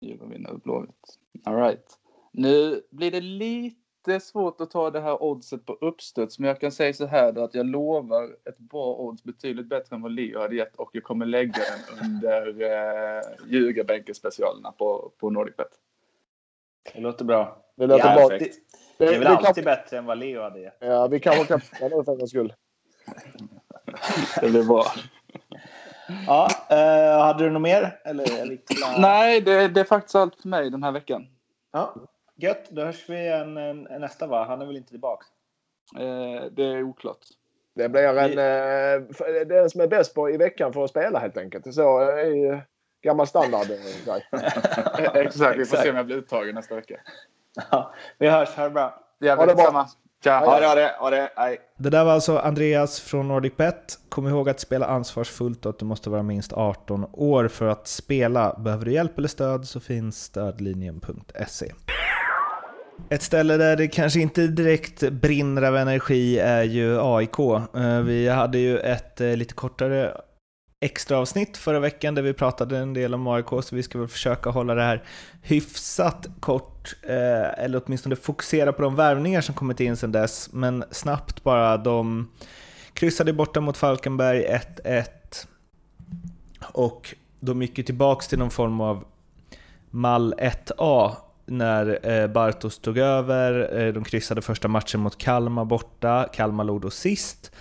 Djurgården vinner över Blåvitt. All right. Nu blir det lite svårt att ta det här oddset på uppstuds, men jag kan säga så här då att jag lovar ett bra odds betydligt bättre än vad Leo hade gett och jag kommer lägga den under eh, ljugarbänken-specialerna på, på NordicBet. Det låter bra. Det låter Ja, bra. perfekt. Det, Det är väl vi, kan, alltid bättre än vad Leo hade gett. ja, vi kanske kan nu för en gångs skull. Det blir bra. Ja, eh, hade du något mer? Eller klara? Nej, det, det är faktiskt allt för mig den här veckan. Ja, gött. Då hörs vi igen eh, nästa va? Han är väl inte tillbaka? Eh, det är oklart. Det blir en... Eh, för- den som är bäst på i veckan för att spela helt enkelt. Så eh, är ju gammal standard. eh. Exakt, vi får se om jag blir uttagen nästa vecka. Ja, vi hörs. Ha det bra. Ja, Ha det bra. Tja. Ha det, ha det, ha det. Hej. Det där var alltså Andreas från NordicBet. Kom ihåg att spela ansvarsfullt och att du måste vara minst 18 år för att spela. Behöver du hjälp eller stöd så finns stödlinjen.se. Ett ställe där det kanske inte direkt brinner av energi är ju AIK. Eh, vi hade ju ett eh, lite kortare extra avsnitt förra veckan där vi pratade en del om AIK, så vi ska väl försöka hålla det här hyfsat kort, eh, eller åtminstone fokusera på de värvningar som kommit in sedan dess, men snabbt bara, de kryssade borta mot Falkenberg 1-1 och de gick ju tillbaks till någon form av mall 1A när eh, Bartos tog över. Eh, de kryssade första matchen mot Kalmar borta. Kalmar låg då sist.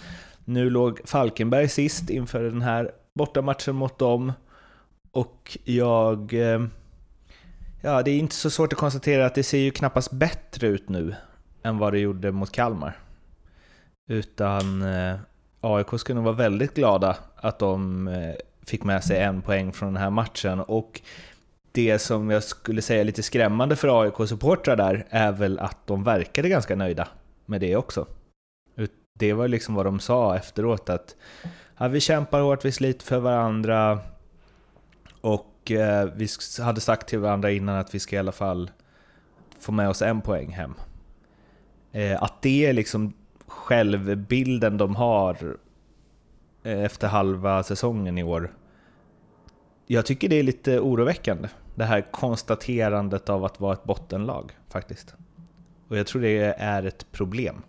Nu låg Falkenberg sist inför den här bortamatchen mot dem. Och jag... Eh, ja, det är inte så svårt att konstatera att det ser ju knappast bättre ut nu än vad det gjorde mot Kalmar. Utan AIK skulle nog vara väldigt glada att de fick med sig en poäng från den här matchen. Och det som jag skulle säga är lite skrämmande för AIK-supportrar där är väl att de verkade ganska nöjda med det också. Det var liksom vad de sa efteråt att ja, vi kämpar hårt, vi sliter för varandra och eh, vi hade sagt till varandra innan att vi ska i alla fall få med oss en poäng hem. Eh, att det är liksom självbilden de har eh, efter halva säsongen i år. Jag tycker det är lite oroväckande, det här konstaterandet av att vara ett bottenlag faktiskt. Och jag tror det är ett problem.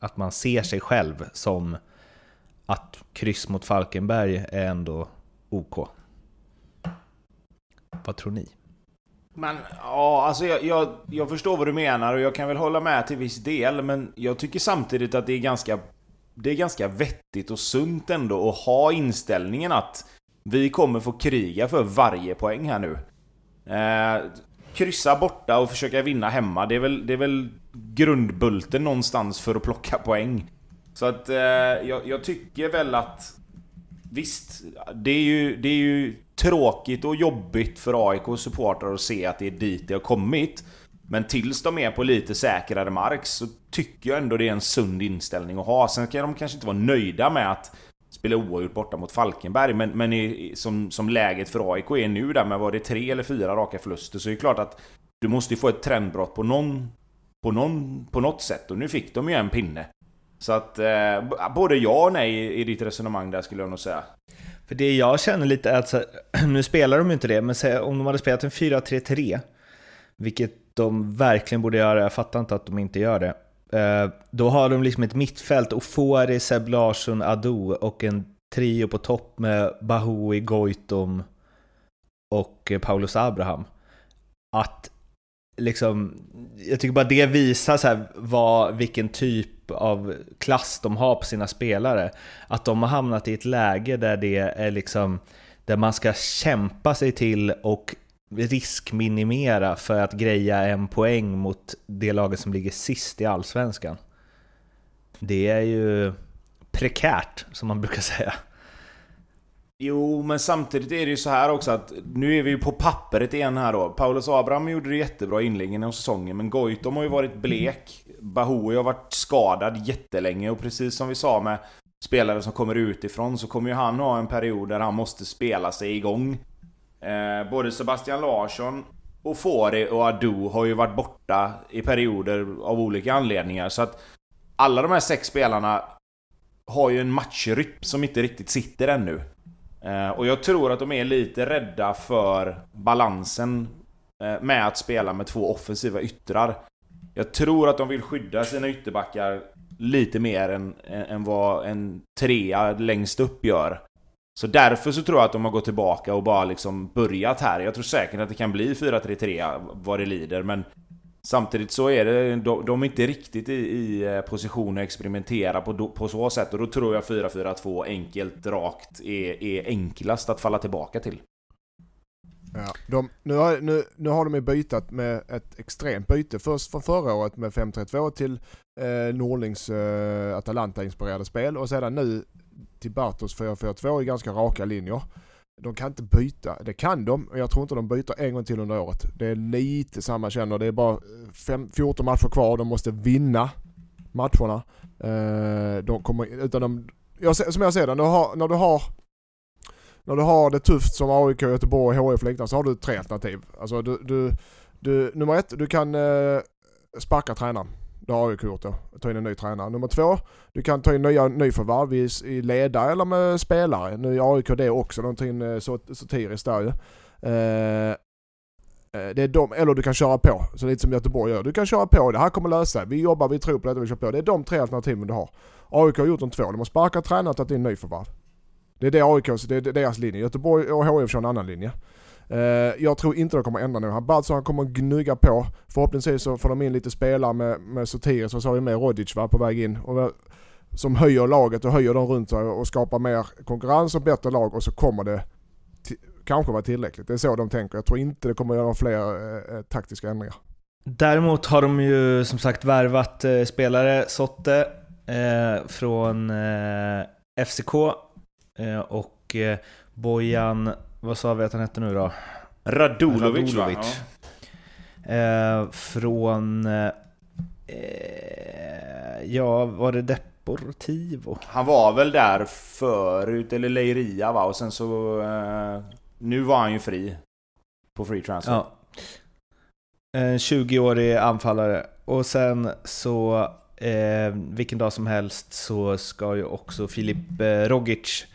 Att man ser sig själv som att kryss mot Falkenberg är ändå OK. Vad tror ni? Men ja, alltså jag, jag, jag, förstår vad du menar och jag kan väl hålla med till viss del, men jag tycker samtidigt att det är ganska det är ganska vettigt och sunt ändå att ha inställningen att vi kommer få kriga för varje poäng här nu. Eh, kryssa borta och försöka vinna hemma, det är väl, det är väl grundbulten någonstans för att plocka poäng. Så att eh, jag, jag, tycker väl att... Visst, det är, ju, det är ju tråkigt och jobbigt för AIK supportrar att se att det är dit det har kommit. Men tills de är på lite säkrare mark så tycker jag ändå det är en sund inställning att ha. Sen kan de kanske inte vara nöjda med att spela oavgjort borta mot Falkenberg. Men, men i, som, som läget för AIK är nu där med var det tre eller fyra raka förluster så är det klart att du måste ju få ett trendbrott på någon på, någon, på något sätt. Och nu fick de ju en pinne. Så att eh, både ja och nej i ditt resonemang där skulle jag nog säga. För det jag känner lite är att, så, nu spelar de ju inte det, men om de hade spelat en 4-3-3, vilket de verkligen borde göra, jag fattar inte att de inte gör det. Eh, då har de liksom ett mittfält, Ofori, Seb Larsson, Ado och en trio på topp med Bahoui, Goitom och eh, Paulus Abraham. Att liksom, jag tycker bara det visar så här vad, vilken typ av klass de har på sina spelare. Att de har hamnat i ett läge där det är liksom, där man ska kämpa sig till och riskminimera för att greja en poäng mot det laget som ligger sist i Allsvenskan. Det är ju prekärt, som man brukar säga. Jo, men samtidigt är det ju så här också att nu är vi ju på pappret igen här då. Paulus Abraham gjorde det jättebra i inledningen av säsongen, men Goitom har ju varit blek. Bahoui har varit skadad jättelänge och precis som vi sa med spelare som kommer utifrån så kommer ju han ha en period där han måste spela sig igång. Eh, både Sebastian Larsson och Fori och Adu har ju varit borta i perioder av olika anledningar så att alla de här sex spelarna har ju en matchrytm som inte riktigt sitter ännu. Eh, och jag tror att de är lite rädda för balansen eh, med att spela med två offensiva yttrar. Jag tror att de vill skydda sina ytterbackar lite mer än, än vad en trea längst upp gör. Så därför så tror jag att de har gått tillbaka och bara liksom börjat här. Jag tror säkert att det kan bli 4-3-3 vad det lider, men Samtidigt så är det, de, de är inte riktigt i, i eh, position att experimentera på, på så sätt och då tror jag 4-4-2 enkelt, rakt är, är enklast att falla tillbaka till. Ja, de, nu, har, nu, nu har de ju bytat med ett extremt byte. Först från förra året med 5-3-2 till eh, Norlings eh, Atalanta-inspirerade spel och sedan nu till Bartos 4-4-2 i ganska raka linjer. De kan inte byta. Det kan de, och jag tror inte de byter en gång till under året. Det är lite samma känner. Det är bara fem, 14 matcher kvar. De måste vinna matcherna. Eh, de kommer, utan de, jag, som jag ser det, när du har, när du har när du har det tufft som AIK, Göteborg, HIF Leksand så har du tre alternativ. Alltså du, du, du, nummer ett, du kan eh, sparka tränaren. Det har AIK gjort då. Ta in en ny tränare. Nummer två, du kan ta in nya nyförvärv i, i ledare eller med spelare. Nu är AIK det också. De tar in eh, Sotiris där ju. Eh, eh, det är de, eller du kan köra på, så lite som Göteborg gör. Du kan köra på, det här kommer lösa sig. Vi jobbar, vi tror på detta, vi kör på. Det är de tre alternativen du har. AIK har gjort de två. De har sparkat tränare och tagit in nyförvärv. Det är det AIK, det är deras linje. Göteborg och HIF kör en annan linje. Eh, jag tror inte det kommer ändra nu. Baltzar han kommer gnugga på. Förhoppningsvis så får de in lite spelare med, med Sotiris och så har vi med Rodic va, på väg in. Och, som höjer laget och höjer dem runt sig och skapar mer konkurrens och bättre lag och så kommer det kanske vara tillräckligt. Det är så de tänker. Jag tror inte det kommer att göra fler eh, eh, taktiska ändringar. Däremot har de ju som sagt värvat eh, spelare, Sotte eh, från eh, FCK eh, och eh, Bojan, vad sa vi att han hette nu då? Radulovic, Radulovic. Ja. från, ja var det Deportivo? Han var väl där förut, eller Leiria va? Och sen så... nu var han ju fri. På free transfer. Ja. En 20-årig anfallare. Och sen så, eh, vilken dag som helst så ska ju också Filip eh, Rogic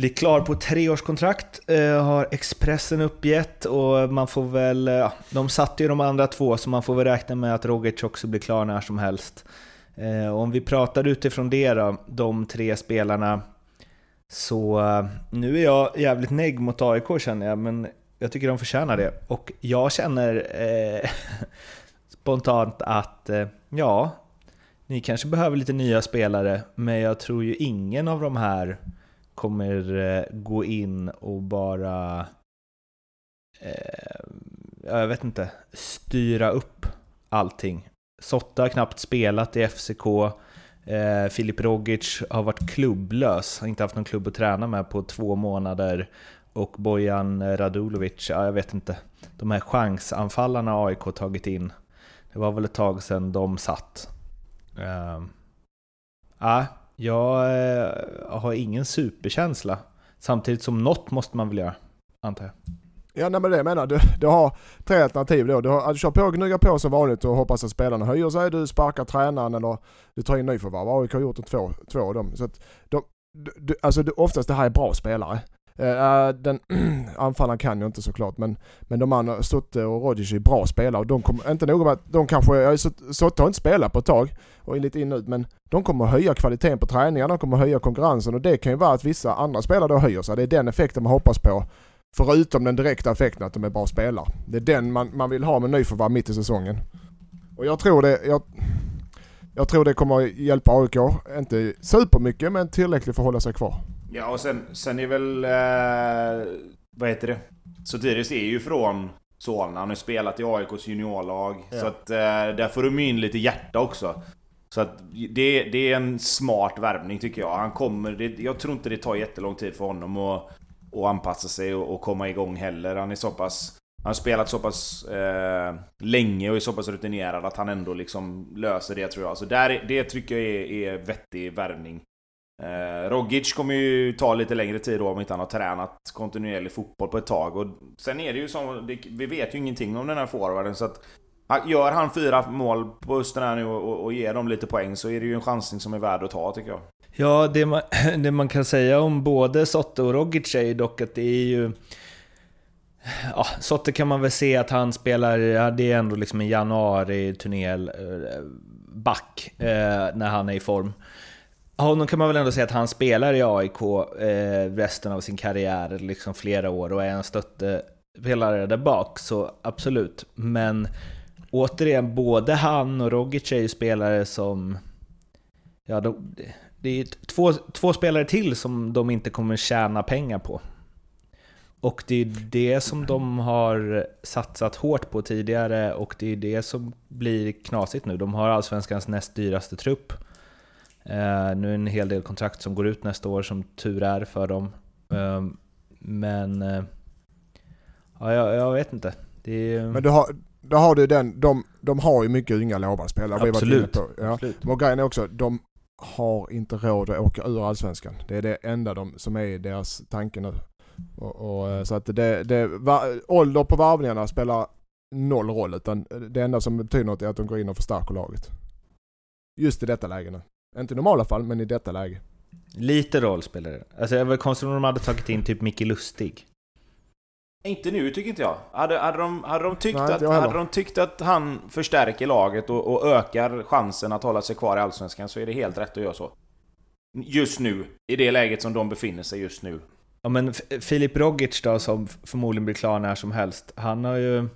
bli klar på treårskontrakt, eh, har Expressen uppgett och man får väl, ja, de satte ju de andra två så man får väl räkna med att Rogic också blir klar när som helst. Eh, om vi pratar utifrån det då, de tre spelarna, så eh, nu är jag jävligt negg mot AIK känner jag, men jag tycker de förtjänar det. Och jag känner eh, spontant att, eh, ja, ni kanske behöver lite nya spelare, men jag tror ju ingen av de här kommer eh, gå in och bara, eh, jag vet inte, styra upp allting. Sotta har knappt spelat i FCK, eh, Filip Rogic har varit klubblös, har inte haft någon klubb att träna med på två månader och Bojan Radulovic, ja, jag vet inte. De här chansanfallarna AIK tagit in, det var väl ett tag sedan de satt. Eh, ja, jag eh, har ingen superkänsla. Samtidigt som något måste man väl göra, antar jag. Ja nej, men det jag menar, du, du har tre alternativ då. Du, har, du kör på och gnuggar på som vanligt och hoppas att spelarna höjer sig. Du sparkar tränaren eller du tar in nyförvärv. AIK har gjort det två, två av dem. Så att de, du, alltså oftast det här är bra spelare. Uh, den anfallaren kan jag inte såklart men, men de andra, Sotte och Rodic är bra spelare och de kommer, inte nog med att de kanske, Sotte har inte spelat på ett tag och är lite in ut men de kommer höja kvaliteten på träningarna, de kommer höja konkurrensen och det kan ju vara att vissa andra spelare då höjer sig. Det är den effekten man hoppas på. Förutom den direkta effekten att de är bra spelare. Det är den man, man vill ha med nyförvärv mitt i säsongen. Och jag tror det, jag, jag tror det kommer hjälpa AIK. Inte supermycket men tillräckligt för att hålla sig kvar. Ja, och sen, sen är väl... Eh, vad heter det? Sotiris är ju från Solna. Han har spelat i AIKs juniorlag. Ja. Så att eh, där får de in lite hjärta också. Så att det, det är en smart värvning tycker jag. Han kommer... Det, jag tror inte det tar jättelång tid för honom att, att anpassa sig och, och komma igång heller. Han är så pass... Han har spelat så pass eh, länge och är så pass rutinerad att han ändå liksom löser det tror jag. Så där, det tycker jag är, är vettig värvning. Eh, Rogic kommer ju ta lite längre tid då om inte han har tränat kontinuerlig fotboll på ett tag. Och sen är det ju som, det, vi vet ju ingenting om den här forwarden så att Gör han fyra mål på Östern här nu och, och ger dem lite poäng så är det ju en chansning som är värd att ta tycker jag. Ja, det man, det man kan säga om både Sotte och Rogic är ju dock att det är ju... Ja, Sotte kan man väl se att han spelar, ja, det är ändå liksom en januari-turné eh, back eh, när han är i form honom kan man väl ändå säga att han spelar i AIK eh, resten av sin karriär, liksom flera år, och är en stöttepelare där bak, så absolut. Men återigen, både han och Rogic är ju spelare som... Ja, de, det är två, två spelare till som de inte kommer tjäna pengar på. Och det är det som de har satsat hårt på tidigare och det är det som blir knasigt nu. De har allsvenskans näst dyraste trupp. Uh, nu är det en hel del kontrakt som går ut nästa år som tur är för dem. Uh, men uh, ja, jag, jag, vet inte. Är... Men du har, då har du den, de, de har ju mycket unga lovande spelare. Absolut. På, ja. Absolut. Men grejen är också, de har inte råd att åka ur Allsvenskan. Det är det enda de, som är deras tanke nu. Och, och, så att det, det, va, ålder på varvningarna spelar noll roll utan det enda som betyder något är att de går in och förstärker laget. Just i detta läge nu. Inte i normala fall, men i detta läge. Lite roll spelar det. Alltså det var konstigt om de hade tagit in typ Micke Lustig. Inte nu tycker inte jag. Hade, hade, de, hade, de, tyckt Nej, att, hade de tyckt att han förstärker laget och, och, ökar chansen att hålla sig kvar i Allsvenskan så är det helt rätt att göra så. Just nu. I det läget som de befinner sig just nu. Ja men Filip Rogic då, som förmodligen blir klar när som helst, han har ju...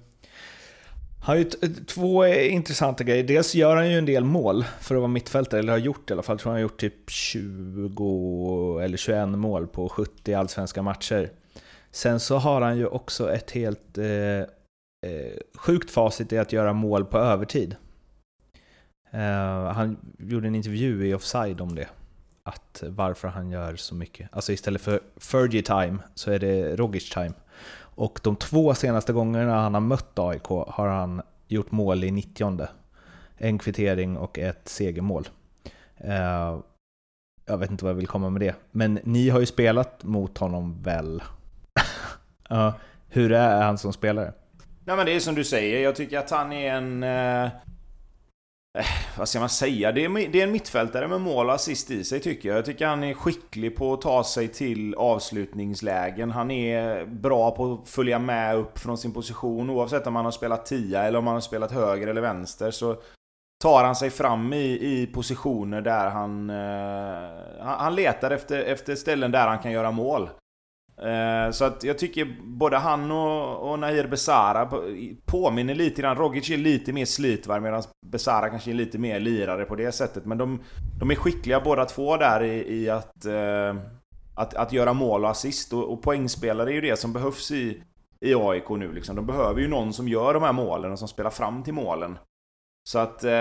Han har ju eh, två eh, intressanta grejer. Dels gör han ju en del mål för att vara mittfältare, eller har gjort i alla fall. Jag tror han har gjort typ 20 eller 21 mål på 70 allsvenska matcher. Sen så har han ju också ett helt eh, eh, sjukt facit i att göra mål på övertid. Eh, han gjorde en intervju i Offside om det. Att varför han gör så mycket. Alltså istället för Fergie time så är det Rogic time. Och de två senaste gångerna han har mött AIK har han gjort mål i 90 En kvittering och ett segermål. Eh, jag vet inte vad jag vill komma med det. Men ni har ju spelat mot honom väl? hur är han som spelare? Nej men det är som du säger, jag tycker att han är en... Eh, vad ska man säga? Det är, det är en mittfältare med mål och assist i sig tycker jag. Jag tycker han är skicklig på att ta sig till avslutningslägen. Han är bra på att följa med upp från sin position. Oavsett om han har spelat tia, eller om han har spelat höger eller vänster så tar han sig fram i, i positioner där han, eh, han letar efter, efter ställen där han kan göra mål. Eh, så att jag tycker både han och, och Nahir Besara påminner lite grann. Rogic är lite mer slitvarm medan Besara kanske är lite mer lirare på det sättet. Men de, de är skickliga båda två där i, i att, eh, att, att göra mål och assist. Och, och poängspelare är ju det som behövs i, i AIK nu. Liksom. De behöver ju någon som gör de här målen och som spelar fram till målen. Så att eh,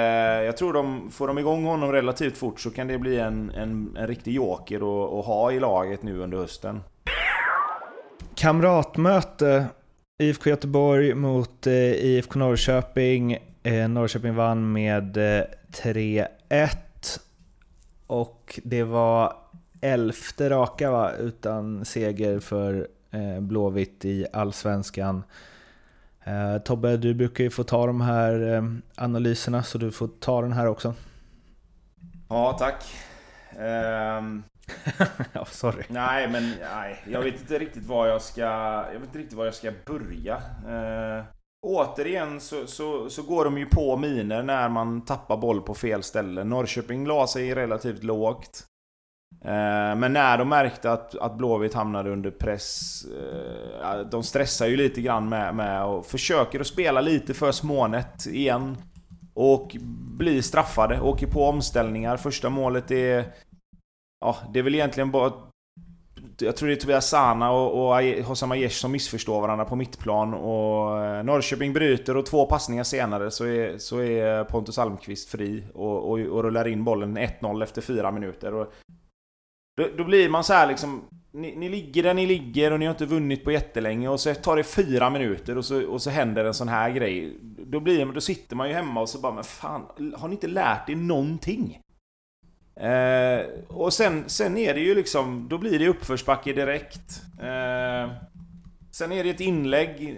jag tror de, får de igång honom relativt fort så kan det bli en, en, en riktig joker att ha i laget nu under hösten. Kamratmöte. IFK Göteborg mot eh, IFK Norrköping. Eh, Norrköping vann med eh, 3-1. Och det var elfte raka va? utan seger för eh, Blåvitt i Allsvenskan. Eh, Tobbe, du brukar ju få ta de här eh, analyserna så du får ta den här också. Ja, tack. Um, ja, sorry. Nej, men nej, jag vet inte riktigt var jag ska... Jag vet inte riktigt var jag ska börja. Eh, återigen så, så, så går de ju på miner när man tappar boll på fel ställe. Norrköping la sig relativt lågt. Eh, men när de märkte att, att Blåvitt hamnade under press... eh, de stressar ju lite grann med, med och försöker att spela lite för smånät igen. Och blir straffade, åker på omställningar. Första målet är ja, det är väl egentligen bara... Jag tror det är Tobias Sana och, och Hossam Aiesh som missförstår varandra på mittplan och eh, Norrköping bryter och två passningar senare så är, så är Pontus Almqvist fri och, och, och rullar in bollen 1-0 efter fyra minuter. Och då, då, blir man så här liksom... Ni, ni, ligger där ni ligger och ni har inte vunnit på jättelänge och så tar det fyra minuter och så, och så händer en sån här grej. Då, blir, då sitter man ju hemma och så bara men fan, har ni inte lärt er någonting? Eh, och sen, sen är det ju liksom, då blir det uppförsbacke direkt. Eh, sen är det ett inlägg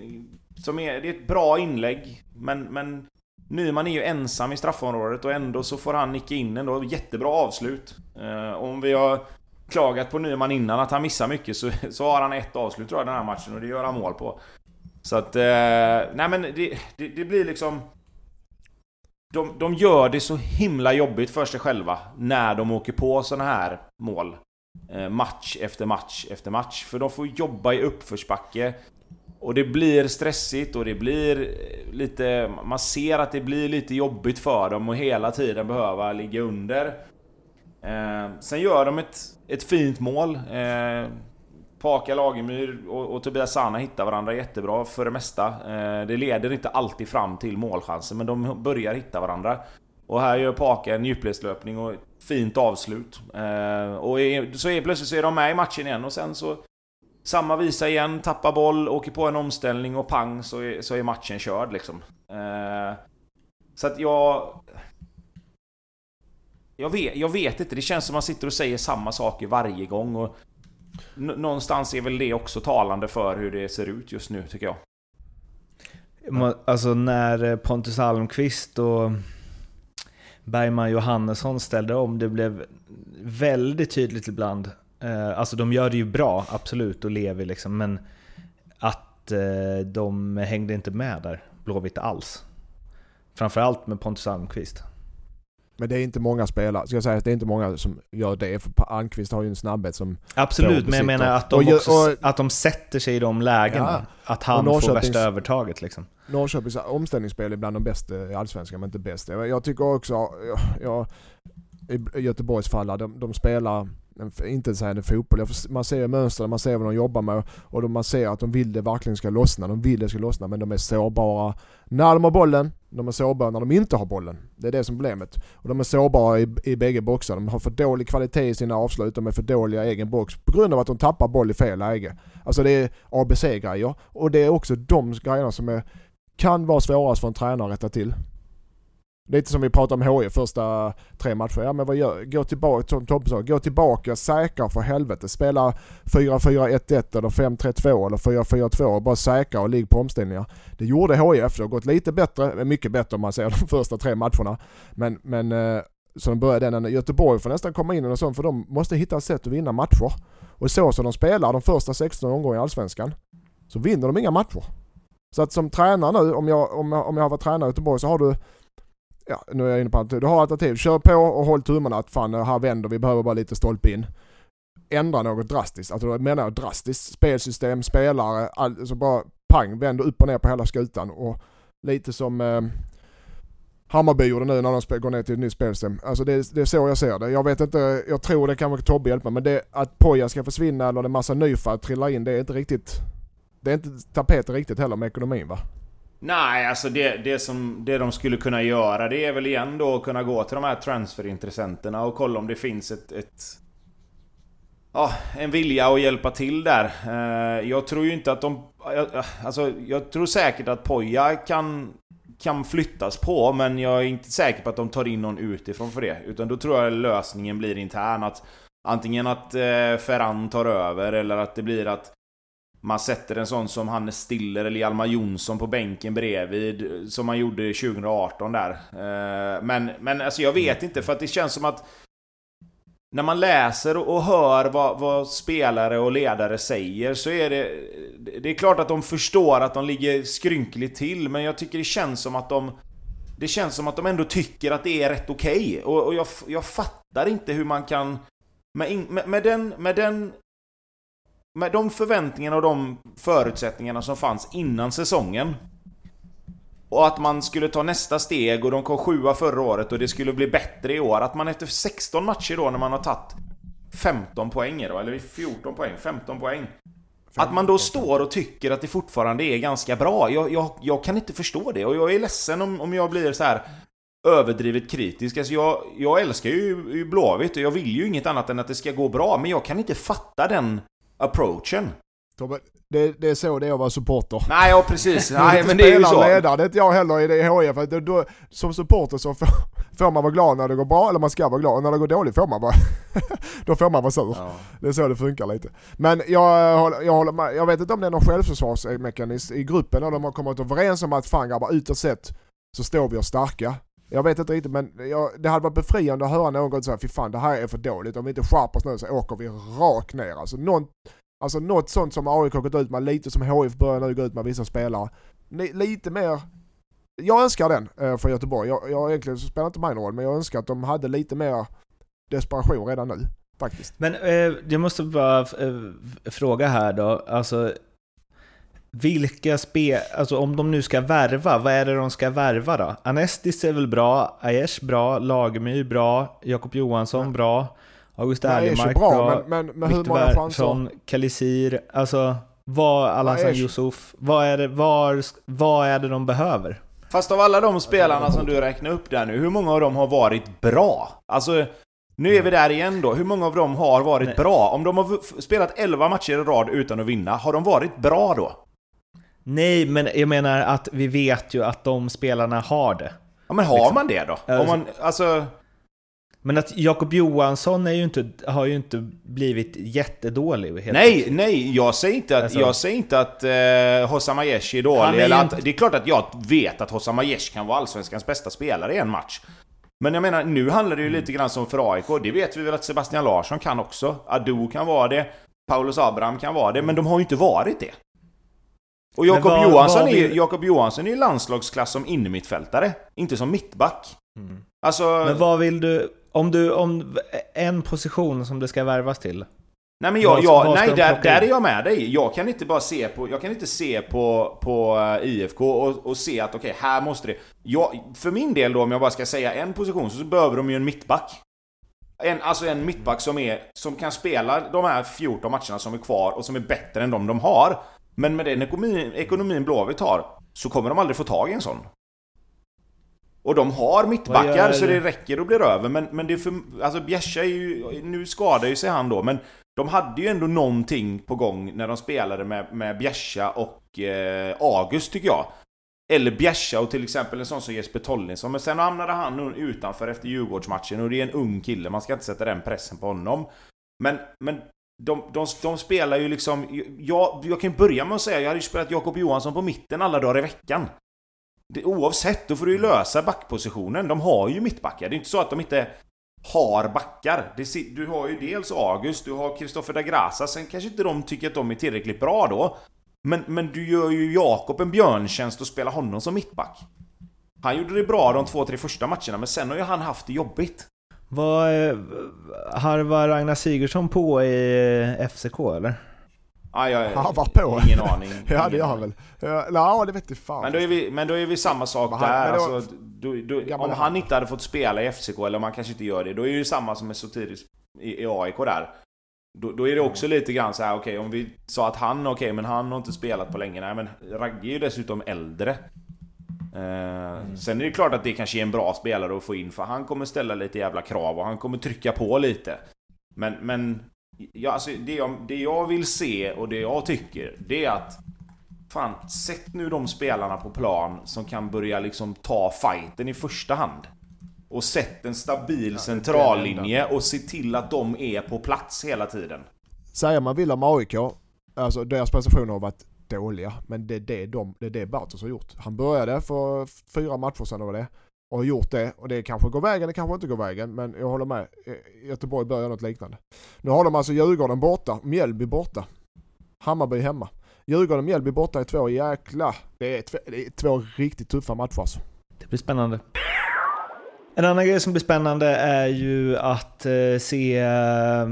som är, det är ett bra inlägg, men, men Nyman är ju ensam i straffområdet och ändå så får han nicka in ändå. Jättebra avslut. Eh, om vi har klagat på Nyman innan att han missar mycket så, så har han ett avslut tror jag den här matchen och det gör han mål på. Så att, eh, nej men det, det, det blir liksom de, de gör det så himla jobbigt för sig själva när de åker på såna här mål. Eh, match efter match efter match. För de får jobba i uppförsbacke. Och det blir stressigt och det blir eh, lite... Man ser att det blir lite jobbigt för dem och hela tiden behöva ligga under. Eh, sen gör de ett, ett fint mål. Eh, Paka Lagemyr och, och Tobias Sana hittar varandra jättebra för det mesta. Eh, det leder inte alltid fram till målchanser, men de börjar hitta varandra. Och här gör Paka en djupledslöpning och ett fint avslut. Eh, och är, så är, plötsligt så är de med i matchen igen och sen så... Samma visa igen, tappar boll, åker på en omställning och pang så är, så är matchen körd liksom. Eh, så att jag... Jag vet, jag vet inte, det känns som att man sitter och säger samma saker varje gång och någonstans är väl det också talande för hur det ser ut just nu, tycker jag. Alltså när eh, Pontus Almqvist och Bergman Johannesson ställde om, det blev väldigt tydligt ibland. Eh, alltså de gör det ju bra, absolut, och lever liksom, men att eh, de hängde inte med där, Blåvitt alls. Framförallt med Pontus Almqvist. Men det är inte många spelare, ska jag säga, det är inte många som gör det. För Almqvist har ju en snabbhet som... Absolut, men jag menar att de, Och också, och- att de sätter sig i de lägena. Ja. Att han får värsta övertaget liksom. Norrköpings omställningsspel är bland de bästa i Allsvenskan, men inte bäst. Jag jag tycker också, jag, jag, i Göteborgs fall, de, de spelar, en, inte ens en fotboll, jag får, man ser mönstren, man ser vad de jobbar med och de, man ser att de vill det verkligen ska lossna. De vill det ska lossna, men de är sårbara när de har bollen, de är sårbara när de inte har bollen. Det är det som är problemet. Och de är sårbara i, i bägge boxar. De har för dålig kvalitet i sina avslut, de är för dåliga i egen box på grund av att de tappar boll i fel läge. Alltså det är ABC-grejer och det är också de grejerna som är, kan vara svårast för en tränare att rätta till. Lite som vi pratade om HIF första tre matcher. Ja men vad gör, gå tillbaka, som sa, gå tillbaka, säkra för helvete. Spela 4-4-1-1 eller 5-3-2 eller 4-4-2 och bara säkra och ligg på omställningar. Det gjorde HIF, det har gått lite bättre, mycket bättre om man ser de första tre matcherna. Men, men eh, så de började den, Göteborg får nästan komma in i något sånt för de måste hitta ett sätt att vinna matcher. Och så som de spelar de första 16 omgångarna i Allsvenskan så vinner de inga matcher. Så att som tränare nu, om jag, om jag, om jag har varit tränare i Göteborg så har du Ja, nu är jag inne på alternativ. Du har alternativ. Kör på och håll tummarna att fan här vänder vi, behöver bara lite stolpe in. Ändra något drastiskt. Alltså då menar jag drastiskt. Spelsystem, spelare, all, alltså bara pang, vänd upp och ner på hela skutan. Och lite som eh, Hammarby gjorde nu när de går ner till ett nytt spelsystem. Alltså det, det är så jag ser det. Jag vet inte, jag tror det kan vara Tobbe hjälpa men det att Poja ska försvinna eller en massa nyfall trillar in, det är inte riktigt det är inte tapeten riktigt heller med ekonomin va? Nej, alltså det, det, som, det de skulle kunna göra det är väl igen då att kunna gå till de här transferintressenterna och kolla om det finns ett... ett ja, en vilja att hjälpa till där. Eh, jag tror ju inte att de... Alltså, jag tror säkert att Poja kan, kan flyttas på, men jag är inte säker på att de tar in någon utifrån för det. Utan då tror jag lösningen blir intern. Att antingen att eh, Ferran tar över, eller att det blir att man sätter en sån som Hannes Stiller eller Hjalmar Jonsson på bänken bredvid eh, Som man gjorde 2018 där. Eh, men, men alltså jag vet inte för att det känns som att När man läser och hör vad, vad spelare och ledare säger så är det Det är klart att de förstår att de ligger skrynkligt till men jag tycker det känns som att de Det känns som att de ändå tycker att det är rätt okej. Och, och jag, jag fattar inte hur man kan med, in- med, med den, med den med de förväntningarna och de förutsättningarna som fanns innan säsongen och att man skulle ta nästa steg och de kom sjua förra året och det skulle bli bättre i år. Att man efter 16 matcher då när man har tagit 15 poäng då, eller 14 poäng, 15 poäng. Att man då står och tycker att det fortfarande är ganska bra. Jag, jag, jag kan inte förstå det och jag är ledsen om, om jag blir så här överdrivet kritisk. Alltså jag, jag älskar ju, ju Blåvitt och jag vill ju inget annat än att det ska gå bra. Men jag kan inte fatta den approachen. Tobbe, det, det är så det är att vara supporter. Nej, ja precis. Nej, men det är ju så. ledare, det är inte jag heller i det. För då, då, som supporter så får, får man vara glad när det går bra, eller man ska vara glad. Och när det går dåligt får man vara... då får man vara sur. Ja. Det är så det funkar lite. Men jag, eh, håller- jag håller med. Jag vet inte om det är någon självförsvarsmekanism i gruppen och de har kommit överens om att fan grabbar, utåt sett så står vi oss starka. Jag vet inte riktigt men jag, det hade varit befriande att höra någon säga fy fan det här är för dåligt. Om vi inte skärper oss nu så åker vi rakt ner. Alltså, någon, alltså något sånt som AIK har gått ut med, lite som HIF börjar nu gå ut med vissa spelare. Lite mer jag önskar den eh, för Göteborg. Jag, jag egentligen så spelar inte mig någon roll, men jag önskar att de hade lite mer desperation redan nu. Faktiskt. Men eh, jag måste bara eh, fråga här då, alltså vilka spel, alltså om de nu ska värva, vad är det de ska värva då? Anestis är väl bra, Aiesh bra, Lagemyr bra, Jakob Johansson bra, August Erlemark bra, bra, men, men, men hur många chanser? Kalisir, alltså vad, Alhassan Yusuf, vad är, det, var, vad är det de behöver? Fast av alla de spelarna som du räknar upp där nu, hur många av dem har varit bra? Alltså, nu är vi där igen då. Hur många av dem har varit Nej. bra? Om de har spelat 11 matcher i rad utan att vinna, har de varit bra då? Nej, men jag menar att vi vet ju att de spelarna har det. Ja men har Liksom. man det då? Om man, alltså... Men att Jakob Johansson är ju inte, har ju inte blivit jättedålig. helt Nej, plötsligt. nej, jag säger inte att, Alltså- jag säger inte att eh, Hossam Aiesh är dålig. Är eller att, inte- Det är klart att jag vet att Hossam Aiesh kan vara Allsvenskans bästa spelare i en match. Men jag menar, nu handlar det ju lite grann som för AIK. Det vet vi väl att Sebastian Larsson kan också. Adu kan vara det. Paulus Abraham kan vara det. Men de har ju inte varit det. Och Jakob Johansson, vad är, Jakob Johansson är ju landslagsklass som innermittfältare. Inte som mittback. Mm. Alltså... Men vad vill du, om du, om en position som det ska värvas till? Nej men jag, jag, nej där, där är jag med dig. Jag kan inte bara se på, jag kan inte se på, på eh, IFK och, och se att okej, här måste det... Jag, för min del då, om jag bara ska säga en position, så behöver de ju en mittback. En, alltså en mittback som, är, som kan spela de här 14 matcherna som är kvar och som är bättre än de de har. Men med den ekonomin, ekonomin Blåvitt har, så kommer de aldrig få tag i en sån. Och de har mittbackar så det räcker och blir över, men, men det är för... Alltså Bjärsa är ju... Nu skadar ju sig han då, men de hade ju ändå någonting på gång när de spelade med, med Bjärsa och eh, August tycker jag. Eller Bjärsa och till exempel en sån som Jesper Tollinsson. Men sen hamnade han utanför efter Djurgårdsmatchen och det är en ung kille, man ska inte sätta den pressen på honom. Men, men de, de, de spelar ju liksom... Jag, jag kan ju börja med att säga, jag hade ju spelat Jakob Johansson på mitten alla dagar i veckan. Det, oavsett, då får du ju lösa backpositionen. De har ju mittbackar. Det är inte så att de inte har backar. Det, du har ju dels August, du har Kristoffer da Grasa. Sen kanske inte de tycker att de är tillräckligt bra då. Men, men du gör ju Jakob en björntjänst och spelar honom som mittback. Han gjorde det bra de två, tre första matcherna, men sen har ju han haft det jobbigt. Vad harvar Ragnar Sigurdsson på i eh, FCK eller? Ah, jag, Han var på. Ingen aning. Ja det Ingen gör han aning. väl. Ja, Nej det vet jag fan. Men då, är vi, men då är vi samma sak Men han- där. då- alltså, då, Gammal om han. han inte hade fått spela i FCK, eller om han kanske inte gör det, då är det ju samma som med Sotiris i, i AIK där. Då, då är det också lite grann så här, okej om vi sa att han, okej men han har inte spelat på länge. Nej men Ragge är ju dessutom äldre. Eh, Sen är det klart att det kanske är en bra spelare att få in, för han kommer ställa lite jävla krav och han kommer trycka på lite. Men, men ja, alltså, det, jag, det jag vill se och det jag tycker, det är att Fan, sätt nu de spelarna på plan som kan börja liksom ta fighten i första hand. Och sätt en stabil centrallinje och se till att de är på plats hela tiden. Säger man vill om AIK, alltså deras prestationer har varit dåliga. Men det är det, de, det, är det Bartos har gjort. Han började för fyra matcher sedan var det. Och har gjort det. Och det kanske går vägen, det kanske inte går vägen. Men jag håller med. Eh, Göteborg börjar något liknande. Nu har de alltså Djurgården borta, Mjällby borta. Hammarby hemma. Djurgården och Mjällby borta är två jäkla... Det är, två, det är två riktigt tuffa matcher alltså. Det blir spännande. En annan grej som blir spännande är ju att eh, se eh,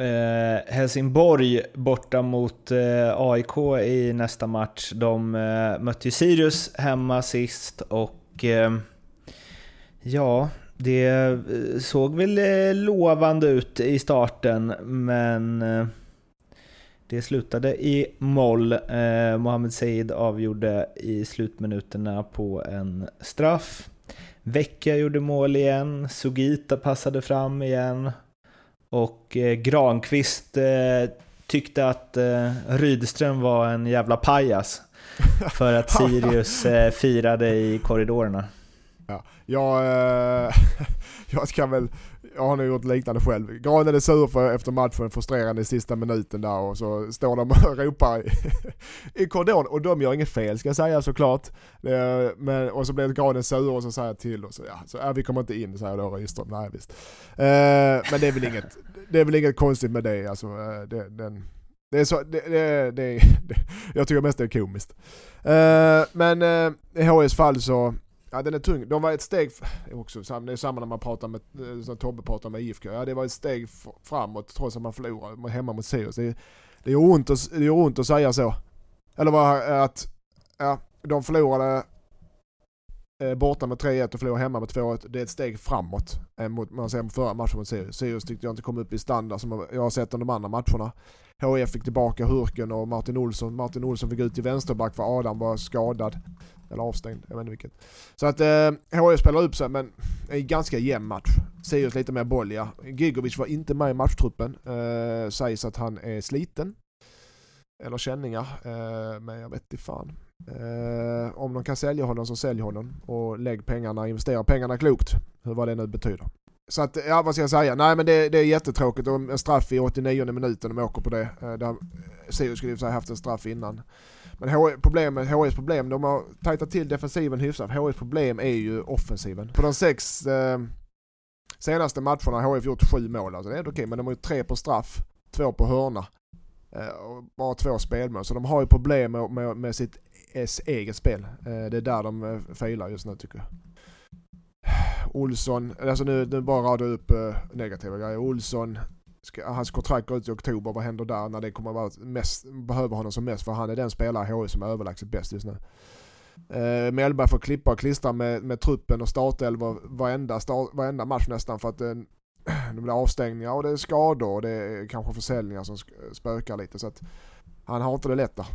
eh, Helsingborg borta mot eh, AIK i nästa match. De eh, mötte ju Sirius hemma sist och eh, ja, det eh, såg väl eh, lovande ut i starten men eh, det slutade i moll. Eh, Mohamed Said avgjorde i slutminuterna på en straff. Vecchia gjorde mål igen, Sugita passade fram igen och eh, Granqvist eh, tyckte att eh, Rydström var en jävla pajas för att Sirius eh, firade i korridorerna. Jag, eh, jag ska väl, jag har nog gjort liknande själv. Granen är sur för, efter matchen, frustrerande i sista minuten där och så står de och ropar i, i korridoren och de gör inget fel ska jag säga såklart. Eh, men, och så blir Granen sur och så säger jag till och så ja, så, ja vi kommer inte in säger då Rydström. Nej visst. Eh, Men det är väl inget, det är väl inget konstigt med det alltså. Eh, det, den, det är så, det, det, det, det, jag tycker mest det är komiskt. Eh, Men eh, i HIs fall så Ja den är tung. De var ett steg, det är också samma, det är samma när man pratar med, eh, som Tobbe pratar med IFK. Ja det var ett steg framåt trots att man förlorade hemma mot Sirius. Det, det gör ont att, det gör ont att säga så. Eller vad, att, ja de förlorade Eh, borta med 3-1 och förlora hemma med 2-1. Det är ett steg framåt. Eh, mot, man ser förra matchen mot Sirius. Sirius tyckte jag inte kom upp i standard som jag har sett under de andra matcherna. HIF fick tillbaka Hurken och Martin Olsson. Martin Olsson fick ut till vänsterback för Adam var skadad. Eller avstängd, jag vet inte vilket. Så att eh, HIF spelar upp sig men är en ganska jämn match. Sirius lite mer boll ja. Gigovic var inte med i matchtruppen. Eh, sägs att han är sliten. Eller känningar. Eh, men jag vet inte fan. Eh, om de kan sälja honom så sälj honom. Och lägg pengarna, investera pengarna klokt. Hur vad det nu betyder. Så att, ja vad ska jag säga? Nej men det, det är jättetråkigt. Och en straff i 89 minuten, de åker på det. Eh, där, Sirius skulle i och för sig haft en straff innan. Men HI problemet, HIs problem, de har tajtat till defensiven hyfsat. HIs problem är ju offensiven. På de sex eh, senaste matcherna har HIF gjort sju mål. Alltså det är helt okej, men de har gjort tre på straff, två på hörna. Eh, och bara två spelmål. Så de har ju problem med, med, med sitt s- eget spel. Eh, det är där de eh, failar just nu tycker jag. Olsson, alltså nu, nu bara radar jag upp eh, negativa grejer. Olsson, ska, hans kontrakt går ut i oktober, vad händer där när det kommer att vara mest, behöver honom som mest? För han är den spelare i HI som är överlägset bäst just nu. Uh, Mellberg får klippa och klistra med, med truppen och startelvor varenda, start, varenda match nästan för att uh, det blir avstängningar och det är skador och det är kanske försäljningar som spökar lite. Så att han har inte det lätt där.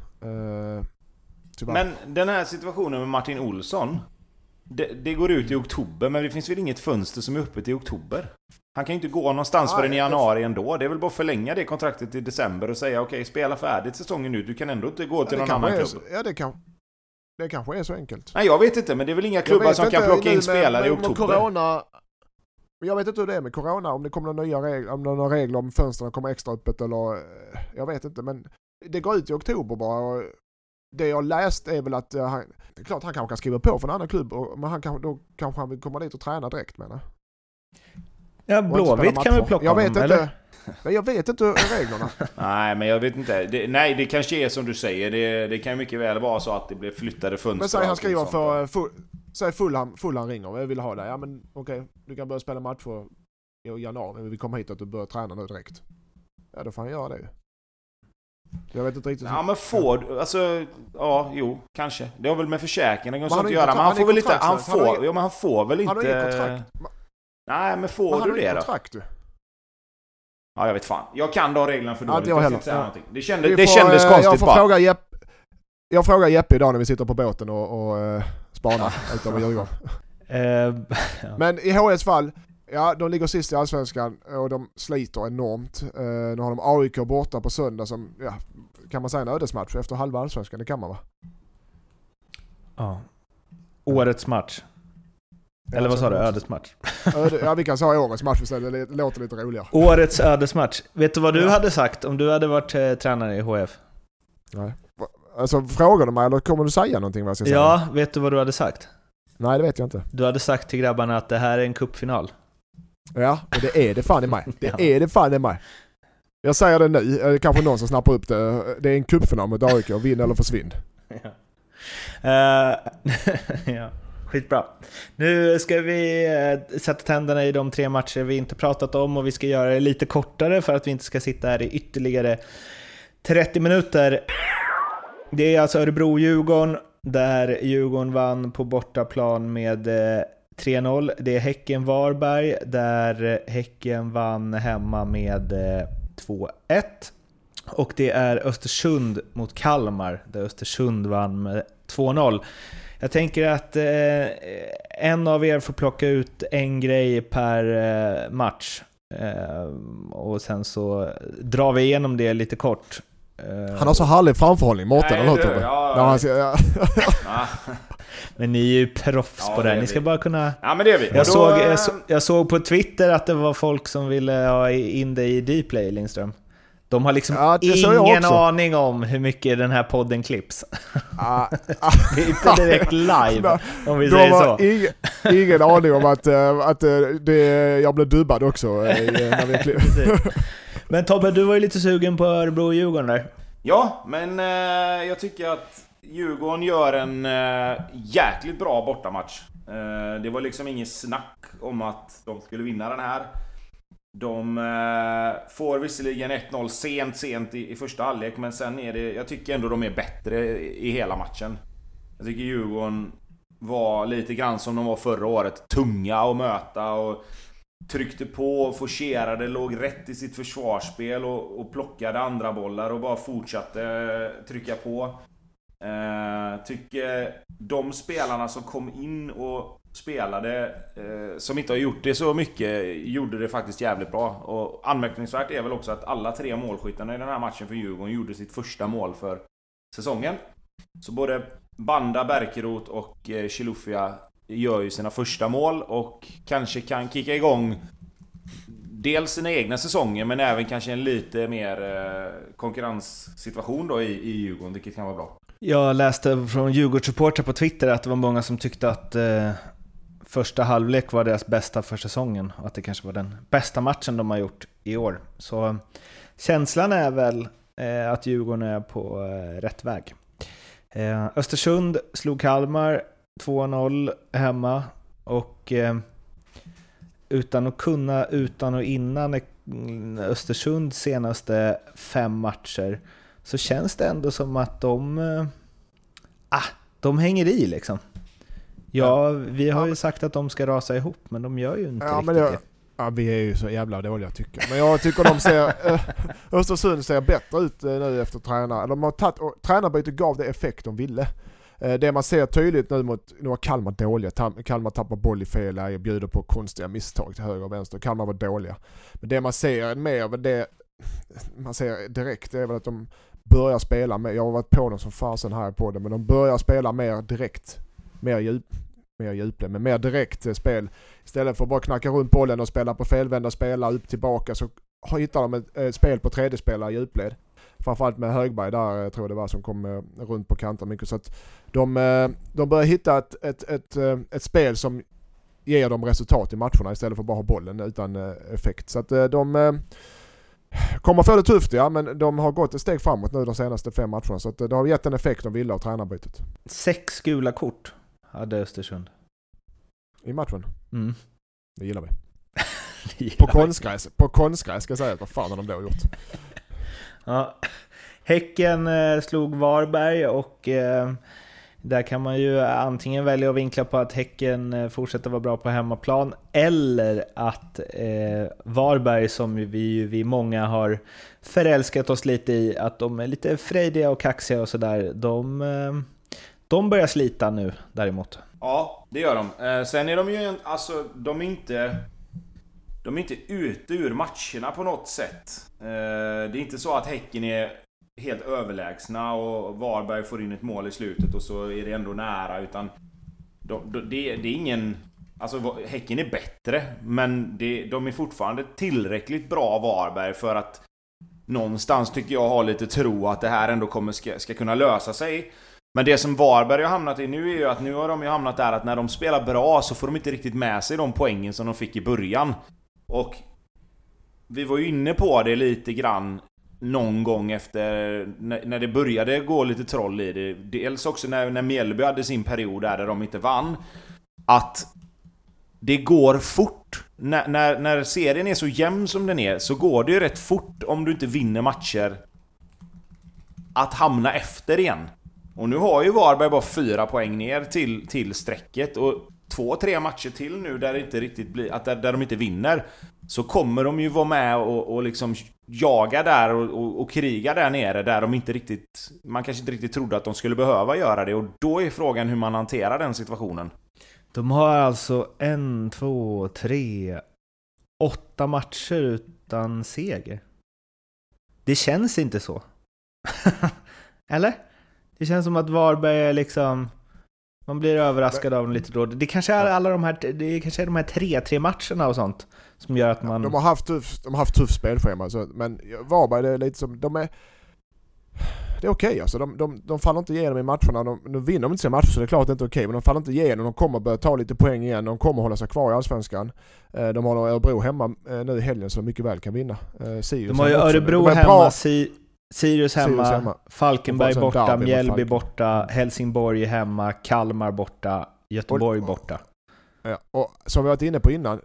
Uh, men den här situationen med Martin Olsson. Det, det, går ut i oktober, men det finns väl inget fönster som är öppet i oktober? Han kan ju inte gå någonstans förrän i januari ändå. Det är väl bara att förlänga det kontraktet till december och säga okej, okay, spela färdigt säsongen nu. Du kan ändå inte gå till ja, någon annan klubb. Så, ja, det, kan, det kanske är så enkelt. Nej, jag vet inte, men det är väl inga klubbar som kan plocka in spelare i oktober. Corona, jag vet inte hur det är med Corona, om det kommer några nya regler, om några regler om fönstren kommer extra öppet eller... Jag vet inte, men det går ut i oktober bara det jag läst är väl att uh, han, det är klart han kanske kan skriva på för en annan klubb, och, men han kan, då kanske han vill komma dit och träna direkt menar Ja, Blåvitt kan vi plocka jag vet honom, inte, eller? Jag vet inte reglerna. nej, men jag vet inte. Det, nej, det kanske är som du säger. Det, det kan mycket väl vara så att det blir flyttade fönster. Men säg han skriver för... Eh, full, säg Fulham, Fulham ringer. Jag vill ha dig. Ja men okej, okay, du kan börja spela matcher i januari. Men vi vill komma hit att du börjar träna nu direkt. Ja, då får han göra det jag vet inte riktigt. Ja men får alltså, ja jo, kanske. Det har väl med försäkringen och sånt att göra. Men han får väl inte, han får, ja men han får väl inte... Han har kontrakt. Nej men får men du det då? kontrakt du. Ja jag vet fan. Jag kan de reglerna för dåligt. Ja, jag heller. Ja. Det, kände, det får, kändes konstigt jag får bara. Fråga Jepp, jag frågar Jeppe idag när vi sitter på båten och, och uh, spanar utanför Djurgården. uh, men i HS fall, Ja, de ligger sist i Allsvenskan och de sliter enormt. Uh, nu har de AIK borta på söndag som, ja, kan man säga en ödesmatch efter halva Allsvenskan? Det kan man va? Ja. Årets match. Eller vad sa du? Ödesmatch? Öde, ja, vi kan säga årets match istället. Det låter lite roligare. Årets ödesmatch. Vet du vad du ja. hade sagt om du hade varit eh, tränare i HF? Nej. Alltså frågar du mig eller kommer du säga någonting vad jag ska säga? Ja, vet du vad du hade sagt? Nej, det vet jag inte. Du hade sagt till grabbarna att det här är en kuppfinal. Ja, och det är det fan i mig. Det ja. är det fan i mig. Jag säger det nu, det är kanske någon som snappar upp det. Det är en cupfinal mot AIK, vinn eller försvinn. Ja. Uh, ja. Skitbra. Nu ska vi uh, sätta tänderna i de tre matcher vi inte pratat om och vi ska göra det lite kortare för att vi inte ska sitta här i ytterligare 30 minuter. Det är alltså Örebro-Djurgården, där Djurgården vann på bortaplan med 3-0. Det är Häcken-Varberg, där Häcken vann hemma med 2-1. Och det är Östersund mot Kalmar, där Östersund vann med 2-0. Jag tänker att eh, en av er får plocka ut en grej per eh, match. Eh, och sen så drar vi igenom det lite kort. Eh, han har så härlig framförhållning, Mårten, eller hur Tobbe? Ja, ja. Men ni är ju proffs ja, på det här. Ni ska bara kunna... Ja men det är vi. Jag, då... såg, jag, så, jag, såg på Twitter att det var folk som ville ha in dig i Dplay, Lindström. De har liksom ja, ingen aning om hur mycket den här podden klipps. Ah, det är inte direkt live, om vi säger så. Ingen, ingen aning om att, eh, att eh, det, jag blev dubbad också eh, när vi Men Tobbe, du var ju lite sugen på Örebro och Djurgården där. Ja, men eh, jag tycker att Djurgården gör en eh, jäkligt bra bortamatch. Eh, det var liksom inget snack om att de skulle vinna den här. De eh, får visserligen 1-0 sent, sent i, i, första halvlek, men sen är det... Jag tycker ändå de är bättre i, i hela matchen. Jag tycker Djurgården var lite grann som de var förra året. Tunga att möta och tryckte på, forcerade, låg rätt i sitt försvarsspel och, och plockade andra bollar och bara fortsatte trycka på. Eh, tycker de spelarna som kom in och spelade, eh, som inte har gjort det så mycket, gjorde det faktiskt jävligt bra. Och anmärkningsvärt är väl också att alla tre målskyttarna i den här matchen för Djurgården gjorde sitt första mål för säsongen. Så både Banda, Berkerot och eh, Chilufya gör ju sina första mål och kanske kan kicka igång dels sina egna säsonger men även kanske en lite mer eh, konkurrenssituation då i, i Djurgården, vilket kan vara bra. Jag läste från Djurgårdssupportrar på Twitter att det var många som tyckte att eh, första halvlek var deras bästa för säsongen och att det kanske var den bästa matchen de har gjort i år. Så känslan är väl eh, att Djurgården är på eh, rätt väg. Eh, Östersund slog Kalmar 2-0 hemma och eh, utan att kunna utan och innan eh, Östersunds senaste fem matcher så känns det ändå som att de, äh, de hänger i liksom. Ja, vi har ju sagt att de ska rasa ihop, men de gör ju inte ja, riktigt jag, det. Ja, vi är ju så jävla dåliga tycker jag. Men jag tycker de ser... Äh, Östersund ser bättre ut äh, nu efter tränare. De har tagit, och, tränarbytet gav det effekt de ville. Det man ser tydligt nu mot, nu var Kalmar dåliga. Kalmar tappar boll i fel läge, bjuder på konstiga misstag till höger och vänster. Kalmar var dåliga. Men det man ser mer, det man ser direkt, det är väl att de börjar spela mer. Jag har varit på dem som fasen här på det, men de börjar spela mer direkt. Mer djup, mer djupled, men mer direkt eh, spel. Istället för att bara knacka runt bollen och spela på felvända spelare upp tillbaka så hittar de ett, ett spel på tredje spelare i djupled. Framförallt med Högberg där, eh, jag tror det var, som kom eh, runt på kanten mycket. Så att de, de börjar hitta ett, ett, ett, ett spel som ger dem resultat i matcherna istället för att bara ha bollen utan effekt. Så att de kommer få det tufft ja, men de har gått ett steg framåt nu de senaste fem matcherna. Så att det har gett en effekt de ville av tränarbytet. Sex gula kort hade Östersund. I matchen? Mm. Det gillar vi. det gillar på konstgräs, på konstgräs ska jag säga. Vad fan har de då gjort? ja. Häcken eh, slog Varberg och eh, där kan man ju antingen välja att vinkla på att Häcken eh, fortsätter vara bra på hemmaplan, eller att eh, Varberg, som vi, vi många har förälskat oss lite i, att de är lite frejdiga och kaxiga och sådär, de, eh, de börjar slita nu däremot. Ja, det gör de. Eh, sen är de ju, alltså, de är inte... De är inte ute ur matcherna på något sätt. Eh, det är inte så att Häcken är helt överlägsna och Varberg får in ett mål i slutet och så är det ändå nära utan... De, de, det, det, är ingen... Alltså Häcken är bättre, men det, de är fortfarande tillräckligt bra Varberg för att någonstans tycker jag ha lite tro att det här ändå kommer ska, ska kunna lösa sig. Men det som Varberg har hamnat i nu är ju att nu har de ju hamnat där att när de spelar bra så får de inte riktigt med sig de poängen som de fick i början. Och vi var ju inne på det lite grann någon gång efter när det började gå lite troll i det. Dels också när, när Mjällby hade sin period där, där de inte vann. Att det går fort. När, när, när serien är så jämn som den är så går det ju rätt fort om du inte vinner matcher att hamna efter igen. Och nu har ju Varberg bara fyra poäng ner till, till strecket och två, tre matcher till nu där det inte riktigt blir, att där, där de inte vinner så kommer de ju vara med och, och liksom jaga där och, och, och, kriga där nere där de inte riktigt... Man kanske inte riktigt trodde att de skulle behöva göra det och då är frågan hur man hanterar den situationen. De har alltså en, två, tre, åtta matcher utan seger. Det känns inte så. Eller? Det känns som att Varberg är liksom... Man blir överraskad av dem lite då. Det kanske är alla de här, det kanske är de här 3-3 matcherna och sånt som gör att man... De har haft tufft, de har haft tufft spelschema, så, men Varberg det är lite som, de är... Det är okej okay, alltså. De, de, de faller inte igenom i matcherna. De, de vinner de inte sina matcher så det är klart att det inte är okej. Okay, men de faller inte igenom. De kommer börja ta lite poäng igen. De kommer hålla sig kvar i Allsvenskan. Eh, de har Örebro hemma eh, nu i helgen så de mycket väl kan vinna. Eh, Sirius de har ju Örebro hemma, si Sirius hemma, Sirius hemma. Falkenberg borta, Mjällby borta, Helsingborg hemma, Kalmar borta, Göteborg och, borta. Ja, och som vi varit inne på innan,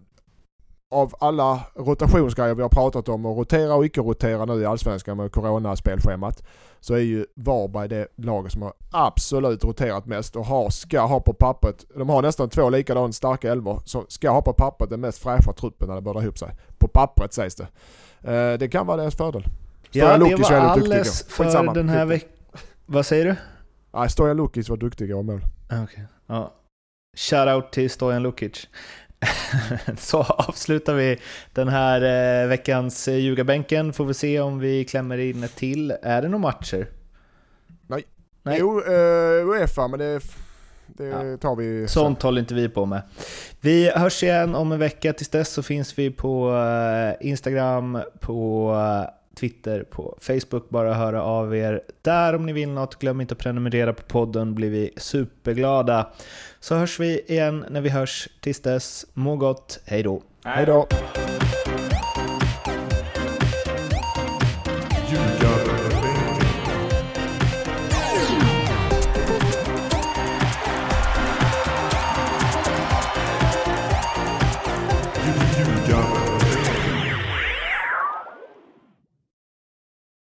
av alla rotationsgrejer vi har pratat om och rotera och icke rotera nu i Allsvenskan med Corona-spelschemat så är ju Varberg det laget som har absolut roterat mest och har, ska ha på pappret, de har nästan två likadant starka elvor, som ska ha på pappret den mest fräscha truppen när det börjar ihop sig. På pappret sägs det. Eh, det kan vara deras fördel. Stojan ja, det var alldeles för den här veckan. Vad säger du? Nej, Stojan Lukic var duktig i mål. Okay. Ja. Shoutout till Stojan Lukic. så avslutar vi den här eh, veckans eh, ljugarbänken. Får vi se om vi klämmer in ett till. Är det några matcher? Nej. Nej. Jo, uh, Uefa, men det, det ja. tar vi sen. Sånt håller inte vi på med. Vi hörs igen om en vecka. Tills dess så finns vi på uh, Instagram, på Twitter, på Facebook. Bara höra av er där om ni vill något. Glöm inte att prenumerera på podden, blir vi superglada. Så hörs vi igen när vi hörs. Tills dess, må gott. Hej då. Hej då.